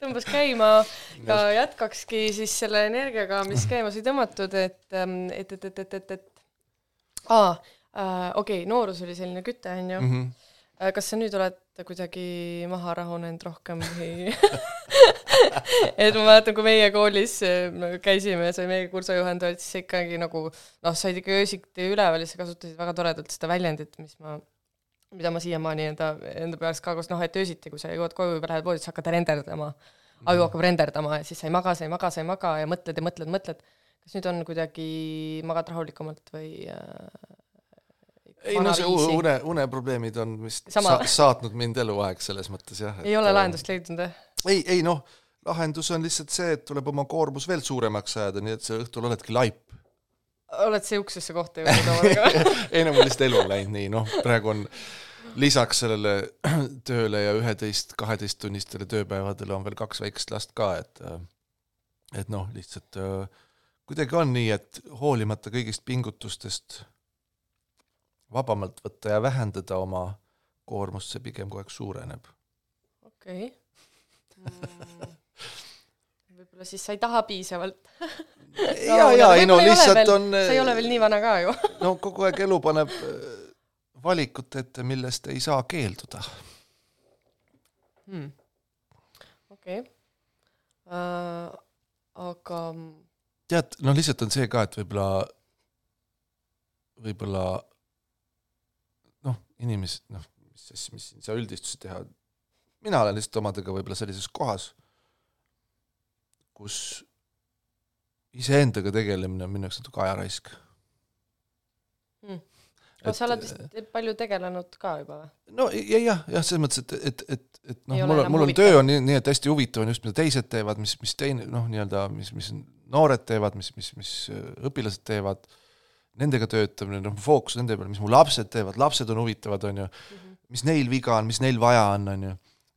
tõmbas käima ja jätkakski siis selle energiaga, mis käima sai tõmmatud, et, et, et, et, et, et, et aa äh,, okei okay,, noorus oli selline küte, onju. Mhm. kas sa nüüd oled kuidagi maha rahunenud rohkem või et ma mäletan, kui meie koolis äh, käisime, see meie kursujuhendaja, siis sa ikkagi nagu noh, said ikka öösiti üleval ja sa kasutasid väga toredalt seda väljendit, mis ma mida ma siiamaani enda, enda peas ka koos, noh, et öösiti, kui sa jõuad koju või lähed voodisse, sa hakkad renderdama. aju hakkab renderdama ja siis sa ei maga, sa ei maga, sa ei maga ja mõtled ja mõtled, mõtled. kas nüüd on kuidagi, magad rahulikumalt või äh, ei no see une, uneprobleemid on vist Sama. sa, saatnud mind eluaeg selles mõttes jah. ei ole lahendust leidnud, jah? ei, ei noh, lahendus on lihtsalt see, et tuleb oma koormus veel suuremaks ajada, nii et sa õhtul oledki laip. Oled sihukesesse kohta jõudnud omadega? ei no mul lihtsalt elu on läinud nii, noh, praegu on lisaks sellele tööle ja üheteist, kaheteisttunnistele tööpäevadele on veel kaks väikest last ka, et et noh, lihtsalt äh, kuidagi on nii, et hoolimata kõigist pingutustest vabamalt võtta ja vähendada oma koormust, see pigem kogu aeg suureneb. okei. Mm. Võib-olla siis sa ei taha piisavalt. ja, ja ei no lihtsalt on sa ei ole veel nii vana ka ju. no kogu aeg elu paneb äh, valikut ette, millest ei saa keelduda. hmm.. okei okay. uh,. aga tead, no lihtsalt on see ka, et võib-olla, võib-olla noh, inimesed, noh, mis asja, mis siin saa üldistusi teha, mina olen lihtsalt omadega võib-olla sellises kohas, kus iseendaga tegelemine on minu jaoks natuke ajaraisk. Hmm. no sa oled vist palju tegelenud ka juba või? no ja jah, jah, selles mõttes, et, et, et, et noh mul on, mul on töö on nii, nii, et hästi huvitav on just, mida teised teevad, mis, mis teine noh, nii-öelda mis, mis noored teevad, mis, mis, mis äh, õpilased teevad, nendega töötamine, noh, fookus nende peal, mis mu lapsed teevad, lapsed on huvitavad, on ju, mis neil viga on, mis neil vaja on, on ju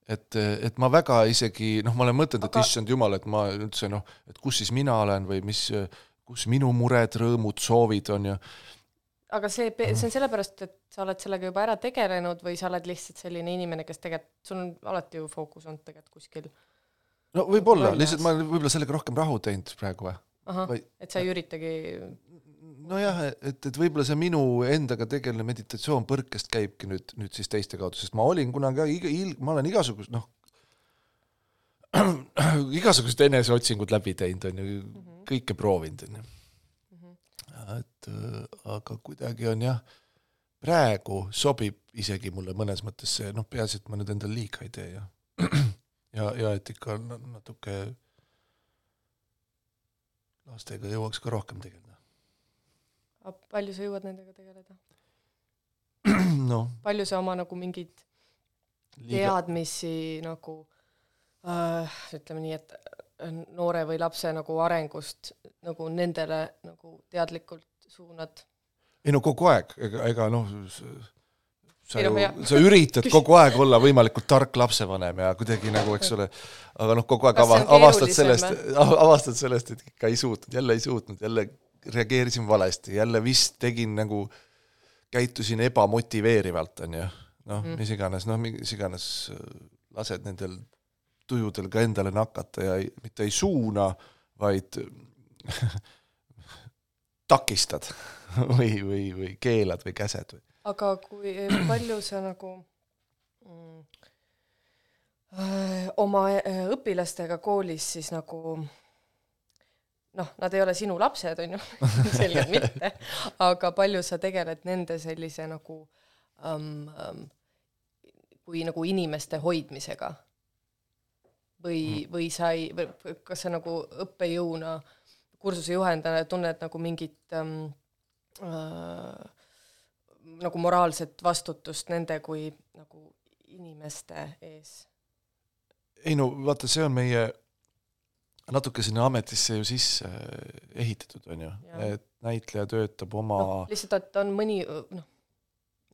et, et ma väga isegi noh, ma olen mõtelnud, et Aga- issand jumal, et ma üldse noh, et kus siis mina olen või mis, kus minu mured, rõõmud, soovid on ju aga see, see on sellepärast, et sa oled sellega juba ära tegelenud või sa oled lihtsalt selline inimene, kes tegelikult, sul on alati ju fookus olnud tegelikult kuskil, no võib-olla, lihtsalt ma olen võib-olla sellega rohkem rahu teinud praegu või? Ahah et sa ei üritagi, nojah, et, et võib-olla see minu endaga tegeline meditatsioon põrkest käibki nüüd, nüüd siis teiste kaudu, sest ma olin kunagi iga, ma olen igasugust, noh, igasugused eneseotsingud läbi teinud, on ju, kõike proovinud, on ju. et äh, aga kuidagi on jah, praegu sobib isegi mulle mõnes mõttes see, noh, peaasi, et ma nüüd endale liiga ei tee ja ja, ja et ikka na- natuke lastega jõuaks ka rohkem tegeleda. Palju sa jõuad nendega tegeleda? noh, palju sa oma nagu mingeid teadmisi nagu äh, ütleme nii, et äh, noore või lapse nagu arengust nagu nendele nagu teadlikult suunad? ei no kogu aeg, ega, ega noh, sa Ei ju sa üritad kogu aeg olla võimalikult tark lapsevanem ja kuidagi nagu, eks ole, aga noh, kogu aeg ava- avastad sellest, avastad sellest, et ikka ei suutnud, jälle ei suutnud, jälle reageerisin valesti, jälle vist tegin nagu, käitusin ebamotiveerivalt, on ju. noh, Mm. mis iganes, noh, mis iganes äh, lased nendel tujudel ka endale nakata ja ei, mitte ei suuna, vaid takistad või, või, või keelad või käsed või aga kui palju sa nagu mm, äh, oma äh, õpilastega koolis siis nagu noh, nad ei ole sinu lapsed, on ju, selgelt mitte, aga palju sa tegeled nende sellise nagu um, um, kui nagu inimeste hoidmisega? või, või sa ei, kas sa nagu õppejõuna, kursuse juhendajana tunned nagu mingit um, äh, nagu moraalset vastutust nende kui nagu inimeste ees. ei no vaata, see on meie natuke sinna ametisse ju sisse ehitatud, on ju et näitleja töötab oma noh, lihtsalt, et on mõni noh,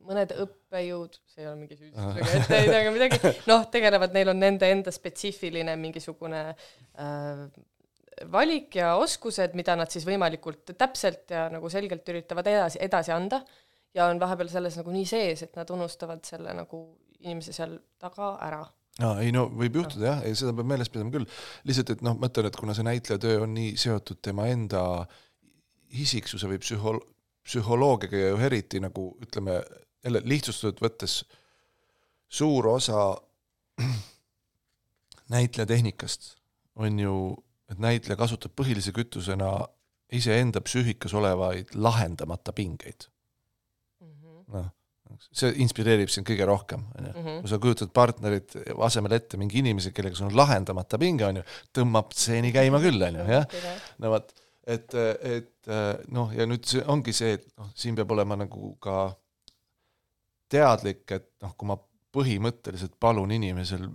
mõned õppejõud, see ei ole mingi süüdistusega etteheide, aga midagi, noh, tegelevad, neil on nende enda spetsiifiline mingisugune äh, valik ja oskused, mida nad siis võimalikult täpselt ja nagu selgelt üritavad edasi, edasi anda. Ja on vahepeal selles nagu nii sees, et nad unustavad selle nagu inimese seal taga ära. aa, ei no võib juhtuda jah, ei seda peab meeles pidama küll, lihtsalt et noh, ma ütlen, et kuna see näitlejatöö on nii seotud tema enda isiksuse või psühhol-, psühholoogiaga ja eriti nagu ütleme, jälle lihtsustatult võttes suur osa näitlejatehnikast on ju, et näitleja kasutab põhilise kütusena iseenda psüühikas olevaid lahendamata pingeid. See inspireerib sind kõige rohkem, on ju Mhm. kui sa kujutad partnerit asemel ette mingi inimese, kellega sul on lahendamata pinge, on ju, tõmbab stseeni käima küll, on ju, jah. no vot, et, et noh, ja nüüd see ongi see, et noh, siin peab olema nagu ka teadlik, et noh, kui ma põhimõtteliselt palun inimesel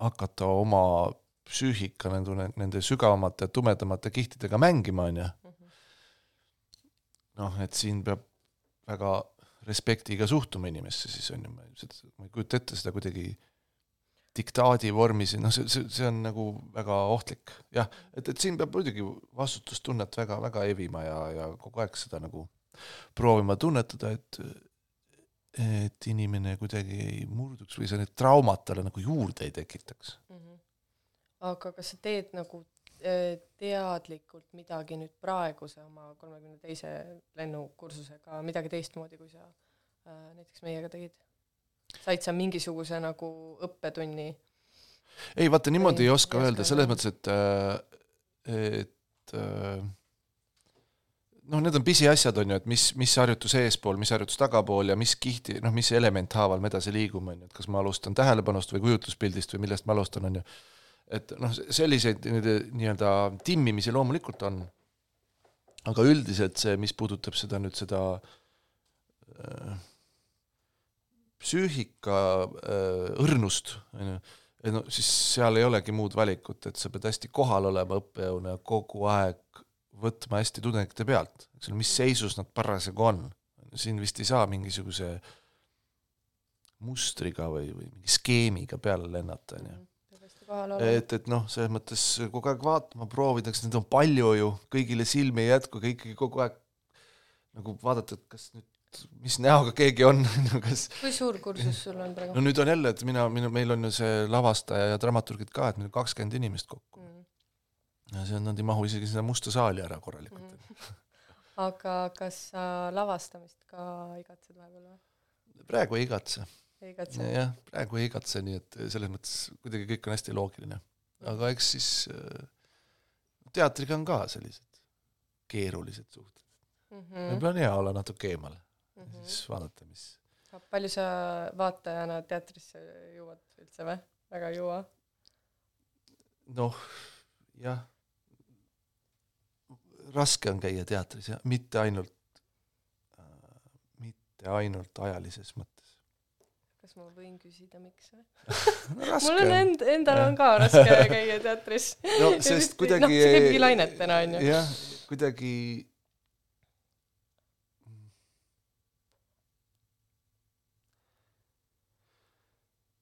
hakata oma psüühika nende, nende sügavamate, tumedamate kihtidega mängima, on ju, noh, et siin peab väga respektiga suhtuma inimesse, siis on ju, ma seda, ma ei kujuta ette seda kuidagi diktaadi vormis, noh, see, see, see on nagu väga ohtlik, jah, et, et siin peab muidugi vastutustunnet väga, väga evima ja, ja kogu aeg seda nagu proovima tunnetada, et et inimene kuidagi ei murduks või see need traumad talle nagu juurde ei tekitaks. Mhm. aga kas sa teed nagu teadlikult midagi nüüd praeguse oma kolmekümne teise lennukursusega midagi teistmoodi, kui sa äh, näiteks meiega tegid? said sa mingisuguse nagu õppetunni? ei vaata, niimoodi ei Ei, oska öelda, selles mõttes, et, et äh, noh, need on pisiasjad, on ju, et mis, mis harjutus eespool, mis harjutus tagapool ja mis kihti, noh, mis element haaval me edasi liigume, on ju, et kas ma alustan tähelepanust või kujutluspildist või millest ma alustan, on ju. Et noh, selliseid nii- nii-öelda timmimisi loomulikult on. aga üldiselt see, mis puudutab seda nüüd seda äh, psüühika äh, õrnust, on ju, et no siis seal ei olegi muud valikut, et sa pead hästi kohal olema õppejõuna ja kogu aeg võtma hästi tudengite pealt, eks ole, mis seisus nad parasjagu on. siin vist ei saa mingisuguse mustriga või, või mingi skeemiga peale lennata, on ju peab hästi kohal olema. et, et noh, selles mõttes kogu aeg vaatama, proovida, kas neid on palju ju, kõigile silmi ei jätku, aga ikkagi kogu aeg nagu vaadata, et kas nüüd, mis näoga keegi on, kas kui suur kursus sul on praegu no nüüd on jälle, et mina, minu, meil on ju see lavastaja ja dramaturgid ka, et meil on kakskümmend inimest kokku. mm.? ja see on, nad ei mahu isegi seda musta saali ära korralikult mm.. aga kas sa lavastamist ka igatsed vahepeal või? praegu ei igatse, ei igatse? jah, praegu ei igatse, nii et selles mõttes kuidagi kõik on hästi loogiline. aga eks siis äh, teatriga on ka sellised keerulised suhted. Mhm. võib-olla on hea olla natuke eemal ja siis vaadata, mis palju sa vaatajana teatrisse jõuad üldse või? väga ei jõua? noh, jah, raske on käia teatris ja mitte ainult äh,, mitte ainult ajalises mõttes. Kas ma võin küsida, miks või? mul on on, end-, endal on ka raske käia teatris. no sest kuidagi noh, see käibki lainetena, onju. jah, kuidagi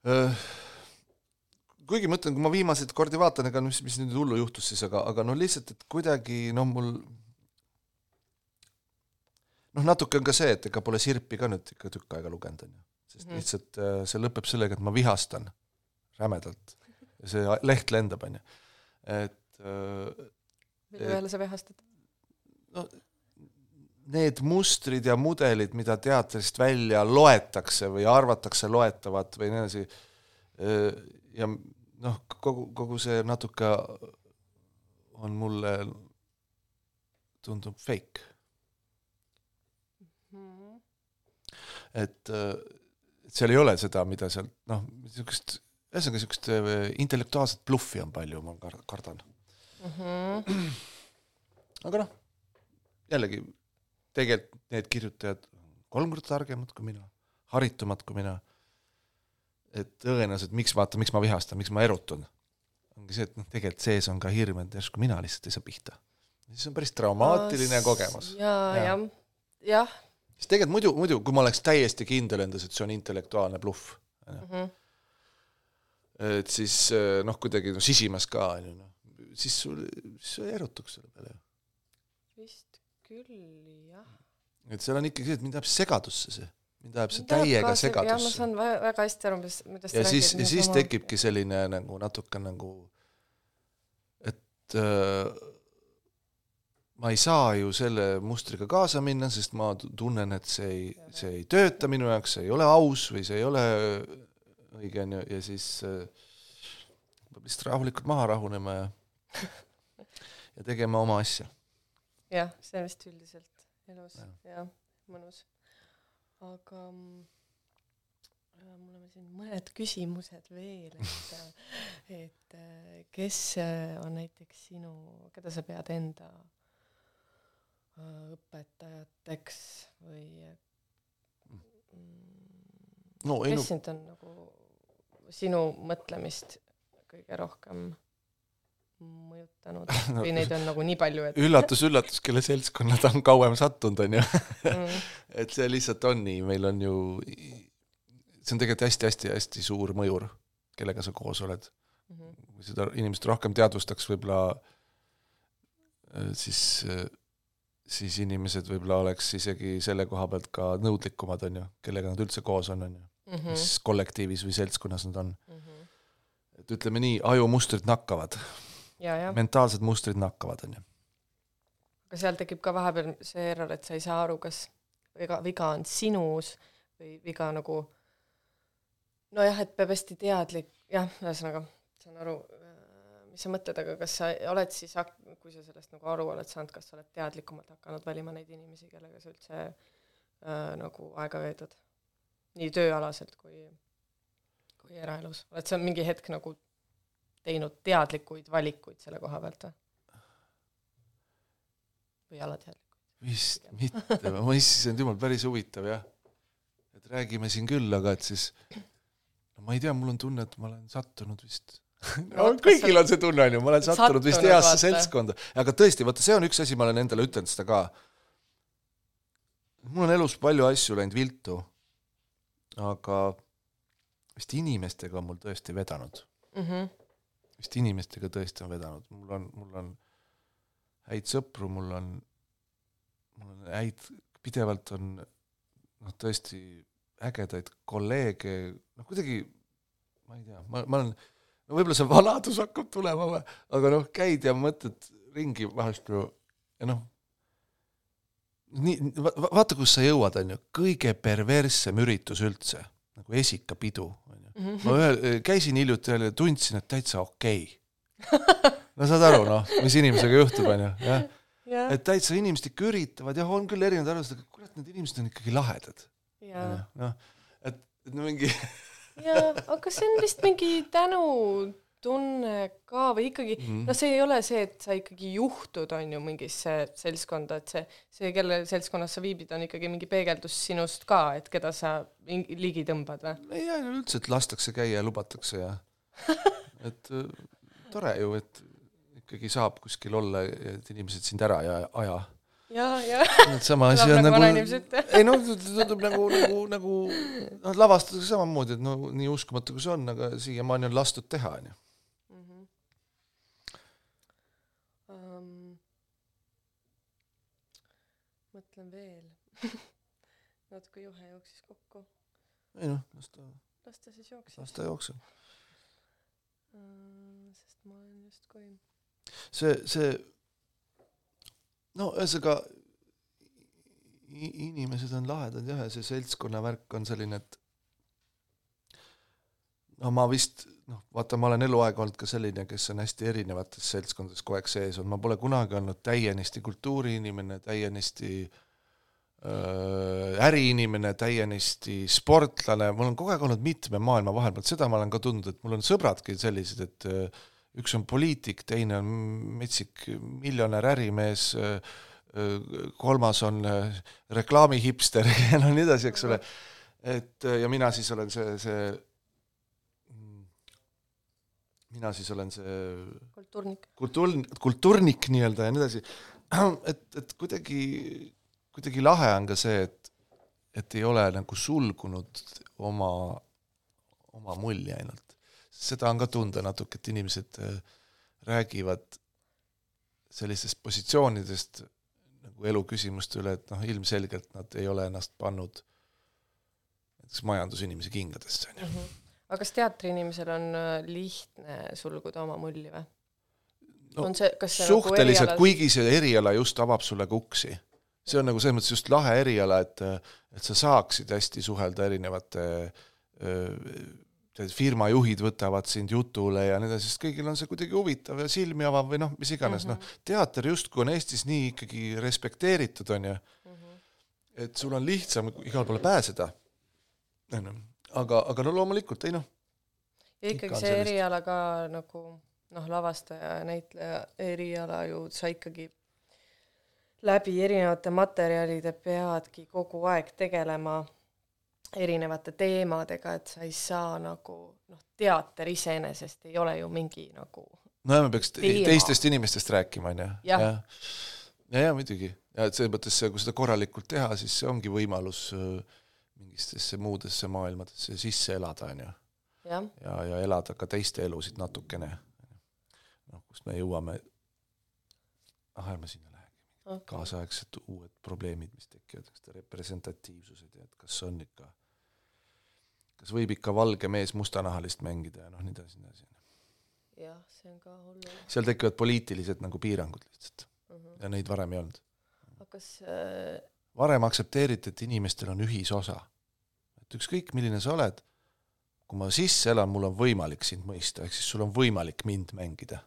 Öö, kuigi ma ütlen, kui ma viimaseid kordi vaatan, ega mis, mis nüüd hullu juhtus siis, aga, aga no lihtsalt, et kuidagi no mul noh, natuke on ka see, et ega pole Sirpi ka nüüd ikka tükk aega lugenud, on ju. Sest Mhm. lihtsalt äh, see lõpeb sellega, et ma vihastan rämedalt ja see leht lendab, on ju. et äh, mille peale sa vihastad? no need mustrid ja mudelid, mida teatrist välja loetakse või arvatakse loetavat või nii edasi, ja noh, kogu, kogu see natuke on mulle, tundub fake, Mhm. et seal ei ole seda, mida seal noh, niisugust, ühesõnaga niisugust äh, intellektuaalset bluffi on palju, ma kar- kardan. Mhm. aga noh, jällegi tegelikult need kirjutajad on kolm korda targemad kui mina, haritumad kui mina. et tõenäoliselt miks vaata, miks ma vihastan, miks ma erutun, ongi see, et noh, tegelikult sees on ka hirm, et järsku mina lihtsalt ei saa pihta. siis on päris traumaatiline kogemus. jaa, Jaa. jah, jah. Sest tegelikult muidu, muidu kui ma oleks täiesti kindel endas, et see on intellektuaalne bluff, Mhm. et siis eh, noh, kuidagi no sisimas ka on ju noh, siis sul, siis sa ei erutuks selle peale ju. vist küll, jah. et seal on ikkagi see, et mind ajab segadusse see, mind ajab see täiega jah, ma segadusse. saan vä- väga hästi aru, mis, millest ja siis, ja siis. tekibki selline nagu natuke nagu, et äh, ma ei saa ju selle mustriga kaasa minna, sest ma tu- tunnen, et see ei, see ei tööta minu jaoks, see ei ole aus või see ei ole õige, on ju, ja siis äh, peab lihtsalt rahulikult maha rahunema ja ja tegema oma asja. jah, see on vist üldiselt elus Jah. jah, mõnus. aga mm, äh, mul on siin mõned küsimused veel, et, et äh, kes äh, on näiteks sinu, keda sa pead enda äh, õpetajateks või mm, no ei no kes sind on nagu sinu mõtlemist kõige rohkem mõjutanud No, või neid on nagu nii palju, et üllatus-üllatus, kelle seltskonna ta on kauem sattunud, on ju. mm, et see lihtsalt on nii, meil on ju, see on tegelikult hästi-hästi-hästi suur mõjur, kellega sa koos oled. mhm, kui seda inimesed rohkem teadvustaks, võib-olla äh, siis, siis inimesed võib-olla oleks isegi selle koha pealt ka nõudlikumad, on ju, kellega nad üldse koos on, on ju, mhm, mis kollektiivis või seltskonnas nad on. mhm. et ütleme nii, ajumustrid nakkavad, mentaalsed mustrid nakkavad, on ju. aga seal tekib ka vahepeal see error, et sa ei saa aru, kas viga, viga on sinus või viga nagu nojah, et peab hästi teadlik, jah, ühesõnaga, saan aru, mis sa mõtled, aga kas sa oled siis, kui sa sellest nagu aru oled saanud, kas sa oled teadlikumalt hakanud valima neid inimesi, kellega sa üldse äh, nagu aega veedad? nii tööalaselt kui, kui eraelus, oled sa mingi hetk nagu teinud teadlikuid valikuid selle koha pealt või? või alateadlik? vist mitte, ma issand jumal, päris huvitav jah. et räägime siin küll, aga et siis no ma ei tea, mul on tunne, et ma olen sattunud vist no, kõigil on see tunne, on ju, ma olen sattunud vist heasse seltskonda, aga tõesti, vaata, see on üks asi, ma olen endale ütelnud seda ka. mul on elus palju asju läinud viltu, aga vist inimestega on mul tõesti vedanud, Mhm. vist inimestega tõesti on vedanud, mul on, mul on häid sõpru, mul on, mul on häid, pidevalt on noh, tõesti ägedaid kolleege, noh kuidagi ma ei tea, ma, ma olen, no võib-olla see vanadus hakkab tulema või, aga noh, käid ja mõtled ringi vahest ju ja noh, nii va,, va- vaata, kus sa jõuad, on ju, kõige perverssem üritus üldse, nagu esikapidu, on ju. Mhm. ma ühel, käisin hiljuti ja tundsin, et täitsa okei okay.. no saad aru, noh, mis inimesega juhtub, on ju, jah. jah, et täitsa inimesed ikka üritavad, jah, on küll erinevad arvamused, aga kurat, need inimesed on ikkagi lahedad. jah, noh, et, et no mingi jah, aga see on vist mingi tänutunne ka või ikkagi Mhm. no see ei ole see, et sa ikkagi juhtud, on ju, mingisse seltskonda, et see, see, kelle seltskonnas sa viibid, on ikkagi mingi peegeldus sinust ka, et keda sa ligi tõmbad või? ei jaa üldse, et lastakse käia ja lubatakse ja et äh, tore ju, et ikkagi saab kuskil olla, et inimesed sind ära ei aja. ja, ja sama asi on nagu nagu ei noh, tundub nagu, nagu, nagu noh, lavastatakse samamoodi, et no nii uskumatu kui see on, aga siiamaani on lastud teha, onju. um,. mõtlen veel. natuke juhe jooksis kokku. ei noh, las ta, las ta siis jooksis las ta jookseb. uh,. sest ma olen justkui see, see no ühesõnaga inimesed on lahedad jah, ja see seltskonna värk on selline, et no ma vist noh, vaata, ma olen eluaeg olnud ka selline, kes on hästi erinevates seltskondades kogu aeg sees olnud, ma pole kunagi olnud täienisti kultuuriinimene, täienisti äh, äriinimene, täienisti sportlane, mul on kogu aeg olnud mitme maailma vahel, vot seda ma olen ka tundnud, et mul on sõbradki sellised, et äh, üks on poliitik, teine on metsik miljonär ärimees, kolmas on äh, reklaamihipster ja no nii edasi, eks ole. et äh, ja mina siis olen see, see mina siis olen see kultuurnik. kultuur, kultuurnik nii-öelda ja nii edasi, et, et kuidagi, kuidagi lahe on ka see, et, et ei ole nagu sulgunud oma, oma mulje ainult. Seda on ka tunda natuke, et inimesed äh, räägivad sellistest positsioonidest nagu eluküsimuste üle, et noh, ilmselgelt nad ei ole ennast pannud näiteks majandusinimese kingadesse, on ju. aga kas teatriinimesel on äh, lihtne sulguda oma mulli või? No, on see, kas see suhteliselt nagu, erialas- kuigi see eriala just avab sulle ka uksi. see on nagu selles mõttes just lahe eriala, et, et sa saaksid hästi suhelda erinevate öö, tead, firmajuhid võtavad sind jutule ja nii edasi, sest kõigil on see kuidagi huvitav ja silmi avav või noh, mis iganes mm, Mhm. -hmm. noh, teater justkui on Eestis nii ikkagi respekteeritud, on ju, Mhm. et sul on lihtsam igale poole pääseda, on ju, aga, aga no loomulikult ei noh, ja ikka ikkagi on see sellist. eriala ka nagu noh, lavastaja ja näitleja eriala ju sa ikkagi läbi erinevate materjalide peadki kogu aeg tegelema erinevate teemadega, et sa ei saa nagu noh, teater iseenesest ei ole ju mingi nagu nojah, me peaks te- Teema. teistest inimestest rääkima, on ju. Jah. ja, ja, ja muidugi, ja et selles mõttes, kui seda korralikult teha, siis see ongi võimalus öö, mingitesse muudesse maailmadesse sisse elada, on ju. jah, ja, ja elada ka teiste elusid natukene. noh, kust me jõuame, ah ärme sinna lähegi, okei. kaasaegsed uued probleemid, mis tekivad, eks ta representatiivsused ja et kas on ikka, kas võib ikka valge mees mustanahalist mängida ja noh, nii edasi, nii edasi. jah, see on ka oluline seal tekivad poliitilised nagu piirangud lihtsalt uh. -huh. ja neid varem ei olnud. aga kas äh, varem aktsepteeriti, et inimestel on ühisosa. et ükskõik, milline sa oled, kui ma sisse elan, mul on võimalik sind mõista, ehk siis sul on võimalik mind mängida.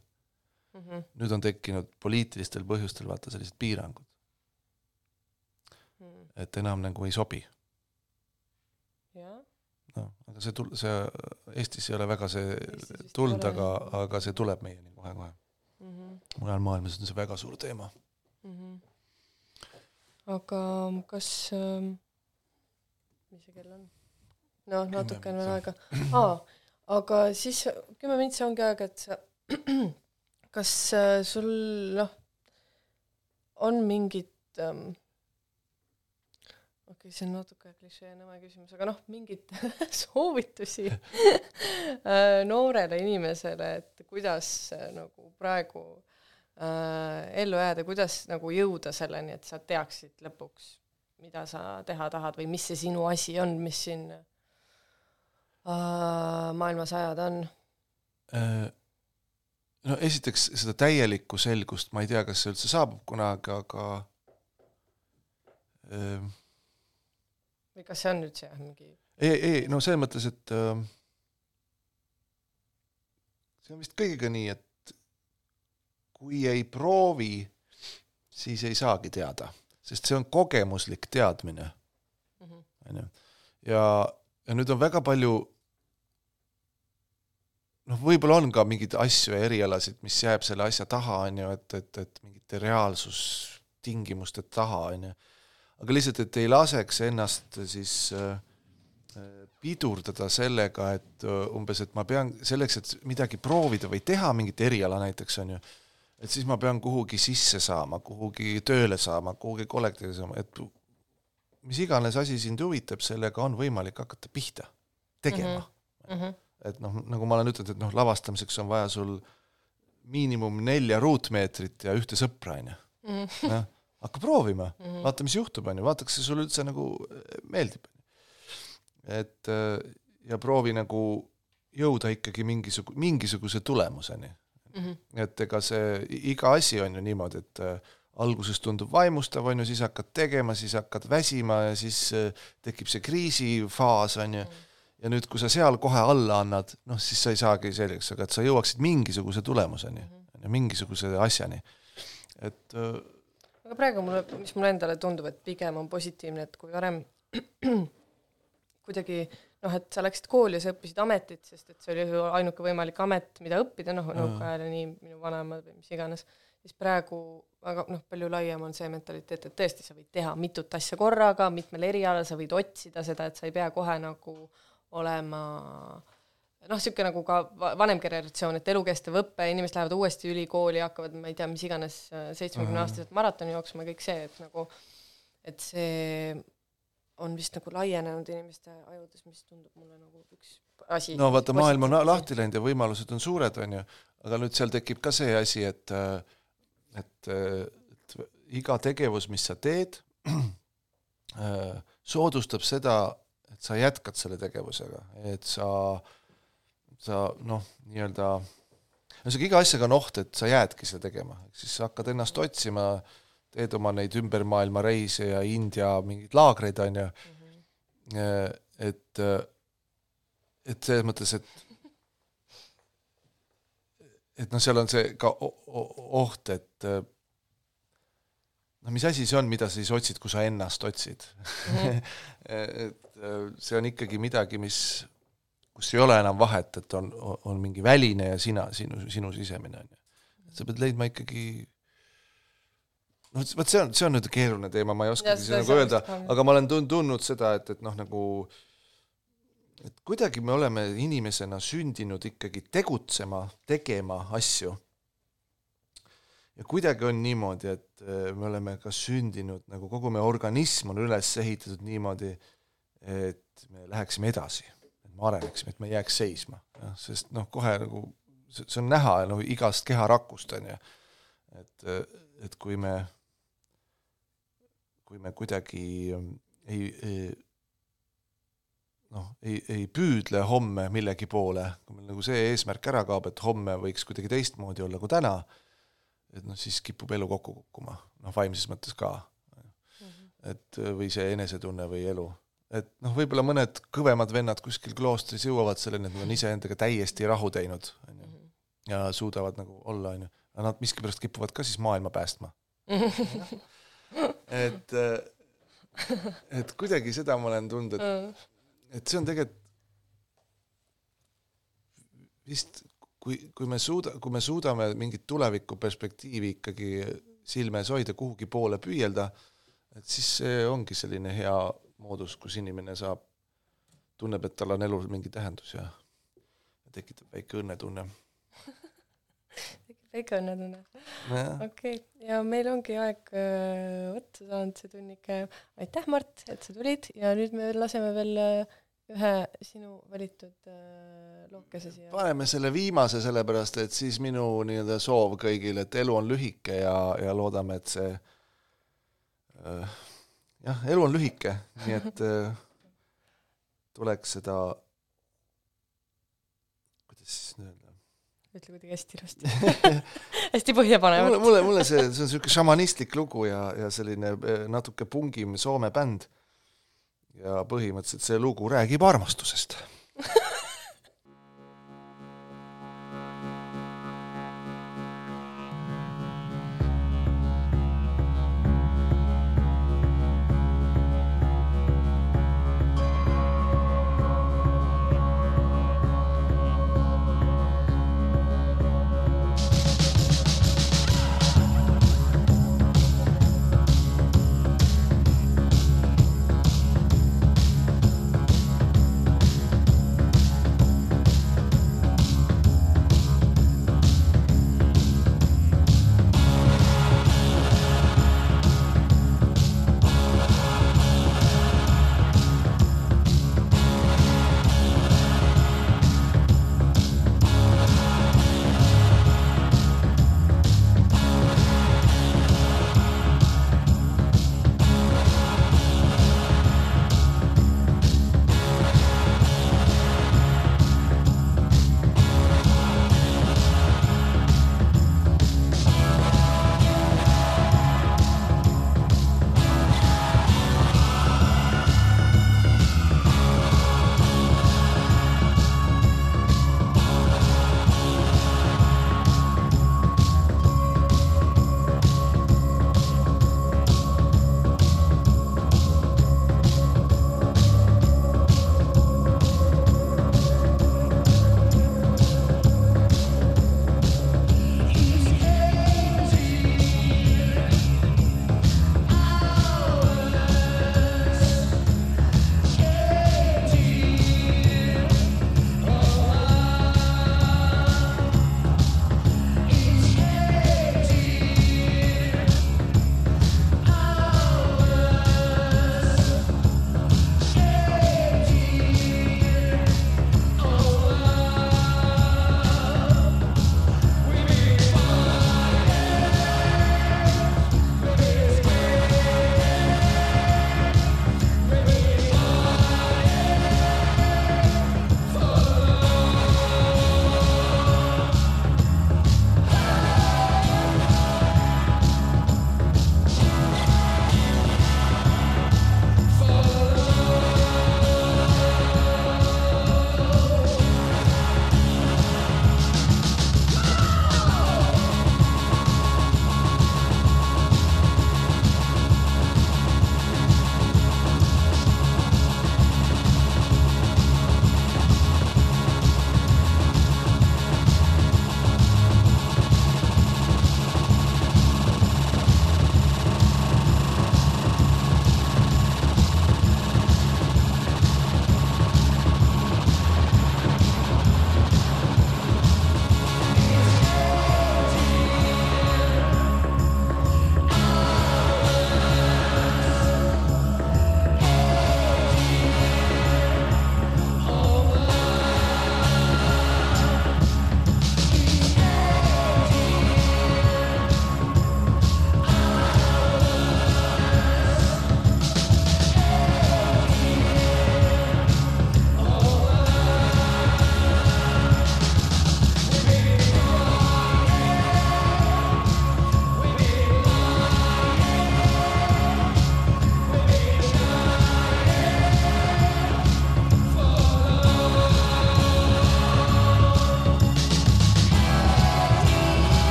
uh -huh, nüüd on tekkinud poliitilistel põhjustel vaata sellised piirangud, -huh. et enam nagu ei sobi. noh, aga see tul-, see Eestis ei ole väga see tulnud, aga aga see tuleb meieni kohe-kohe. uh -huh. mujal maailmas on see väga suur teema. Mhm. aga kas ähm, mis see kell on? noh, natuke on veel aega aa, aga siis kümme mintsi ongi aega, et sa kas äh, sul noh, on mingit ähm, okei okay,, see on natuke klišee nõme küsimus, aga noh, mingeid soovitusi äh, noorele inimesele, et kuidas äh, nagu praegu äh, ellu jääda, kuidas nagu jõuda selleni, et sa teaksid lõpuks, mida sa teha tahad või mis see sinu asi on, mis siin äh, maailmas ajada on. Äh, no esiteks seda täielikku selgust ma ei tea, kas see üldse saabub kunagi, aga äh, või kas see on üldse jah, mingi ei, ei no selles mõttes, et äh, see on vist kõigiga nii, et kui ei proovi, siis ei saagi teada, sest see on kogemuslik teadmine, Mhm. onju. ja, ja nüüd on väga palju noh, võib-olla on ka mingeid asju ja erialasid, mis jääb selle asja taha, on ju, et, et, et mingite reaalsustingimuste taha, on ju. Aga lihtsalt, et ei laseks ennast siis äh, äh, pidurdada sellega, et äh, umbes, et ma pean selleks, et midagi proovida või teha mingit eriala näiteks, on ju, et siis ma pean kuhugi sisse saama, kuhugi tööle saama, kuhugi kollektiivi saama, et mis iganes asi sind huvitab, sellega on võimalik hakata pihta tegema mm. -hmm. et noh, nagu ma olen ütelnud, et noh, lavastamiseks on vaja sul miinimum nelja ruutmeetrit ja ühte sõpra, on ju. noh, hakka proovima mm, -hmm. vaata, mis juhtub, on ju, vaata, kas see sulle üldse nagu äh, meeldib. et äh, ja proovi nagu jõuda ikkagi mingisugu-, mingisuguse tulemuseni. Mm -hmm. et ega see, iga asi on ju niimoodi, et äh, alguses tundub vaimustav, on ju, siis hakkad tegema, siis hakkad väsima ja siis tekib see kriisifaas, on ju, ja nüüd, kui sa seal kohe alla annad, noh, siis sa ei saagi selgeks, aga et sa jõuaksid mingisuguse tulemuseni, mingisuguse asjani. et aga praegu mulle, mis mulle endale tundub, et pigem on positiivne, et kui varem kuidagi noh, et sa läksid kooli ja sa õppisid ametit, sest et see oli su ainuke võimalik amet, mida õppida, noh, nõukaajal ja nii minu vanemad või mis iganes, siis praegu väga noh, palju laiem on see mentaliteet, et tõesti, sa võid teha mitut asja korraga, mitmel erialal, sa võid otsida seda, et sa ei pea kohe nagu olema noh, niisugune nagu ka va- vanem generatsioon, et elukestev õpe, inimesed lähevad uuesti ülikooli, hakkavad, ma ei tea, mis iganes seitsmekümneaastaselt maratoni jooksma, kõik see, et nagu et see on vist nagu laienenud inimeste ajudes, mis tundub mulle nagu üks asi. no vaata, maailm on lahti läinud ja võimalused on suured, on ju, aga nüüd seal tekib ka see asi, et et, et iga tegevus, mis sa teed, soodustab seda, et sa jätkad selle tegevusega, et sa, sa noh, nii-öelda ühesõnaga iga asjaga on oht, et sa jäädki seda tegema, siis sa hakkad ennast otsima, teed oma neid ümber maailma reise ja India mingeid laagreid, on ju, et et selles mõttes, et et noh, seal on see ka oht, et äh, no mis asi see on, mida sa siis otsid, kui sa ennast otsid? Et äh, see on ikkagi midagi, mis, kus ei ole enam vahet, et on, on mingi väline ja sina, sinu, sinu sisemine on ju. sa pead leidma ikkagi noh, vot see on, see on nüüd keeruline teema, ma ei oskagi seda nagu öelda aga ma olen tun-, tundnud seda, et, et noh, nagu et kuidagi me oleme inimesena sündinud ikkagi tegutsema, tegema asju. ja kuidagi on niimoodi, et äh, me oleme ka sündinud nagu kogu meie organism on üles ehitatud niimoodi, et me läheksime edasi, me areneksime, et me ei jääks seisma, jah, sest noh, kohe nagu see on näha no igast keharakust on ju, et, et kui me, kui me kuidagi ei, ei noh, ei, ei püüdle homme millegi poole, kui meil nagu see eesmärk ära kaob, et homme võiks kuidagi teistmoodi olla kui täna, et noh, siis kipub elu kokku kukkuma, noh vaimses mõttes ka. et või see enesetunne või elu. Et noh, võib-olla mõned kõvemad vennad kuskil kloostris jõuavad selleni, et nad on iseendaga täiesti rahu teinud, on ju, ja suudavad nagu olla, on ju, aga nad miskipärast kipuvad ka siis maailma päästma. et, et kuidagi seda ma olen tundnud, et et see on tegelikult vist, kui, kui me suuda, kui me suudame mingit tulevikuperspektiivi ikkagi silme ees hoida, kuhugi poole püüelda, et siis see ongi selline hea moodus, kus inimene saab tunneb, et tal on elus mingi tähendus ja tekitab väike õnnetunne. väike õnnetunne. okei okay., ja meil ongi aeg öö, otsa saanud see tunnike. aitäh, Mart, et sa tulid ja nüüd me laseme veel öö, ühe sinu valitud öö, lookese siia. paneme selle viimase, sellepärast et siis minu nii-öelda soov kõigile, et elu on lühike ja, ja loodame, et see äh, jah, elu on lühike, nii et äh, tuleks seda, kuidas siis nüüd öelda, ütle kuidagi hästi ilusti. hästi põhjapanevalt mulle, mulle, mulle see, see on niisugune šamanistlik lugu ja, ja selline eh, natuke pungim Soome bänd. ja põhimõtteliselt see lugu räägib armastusest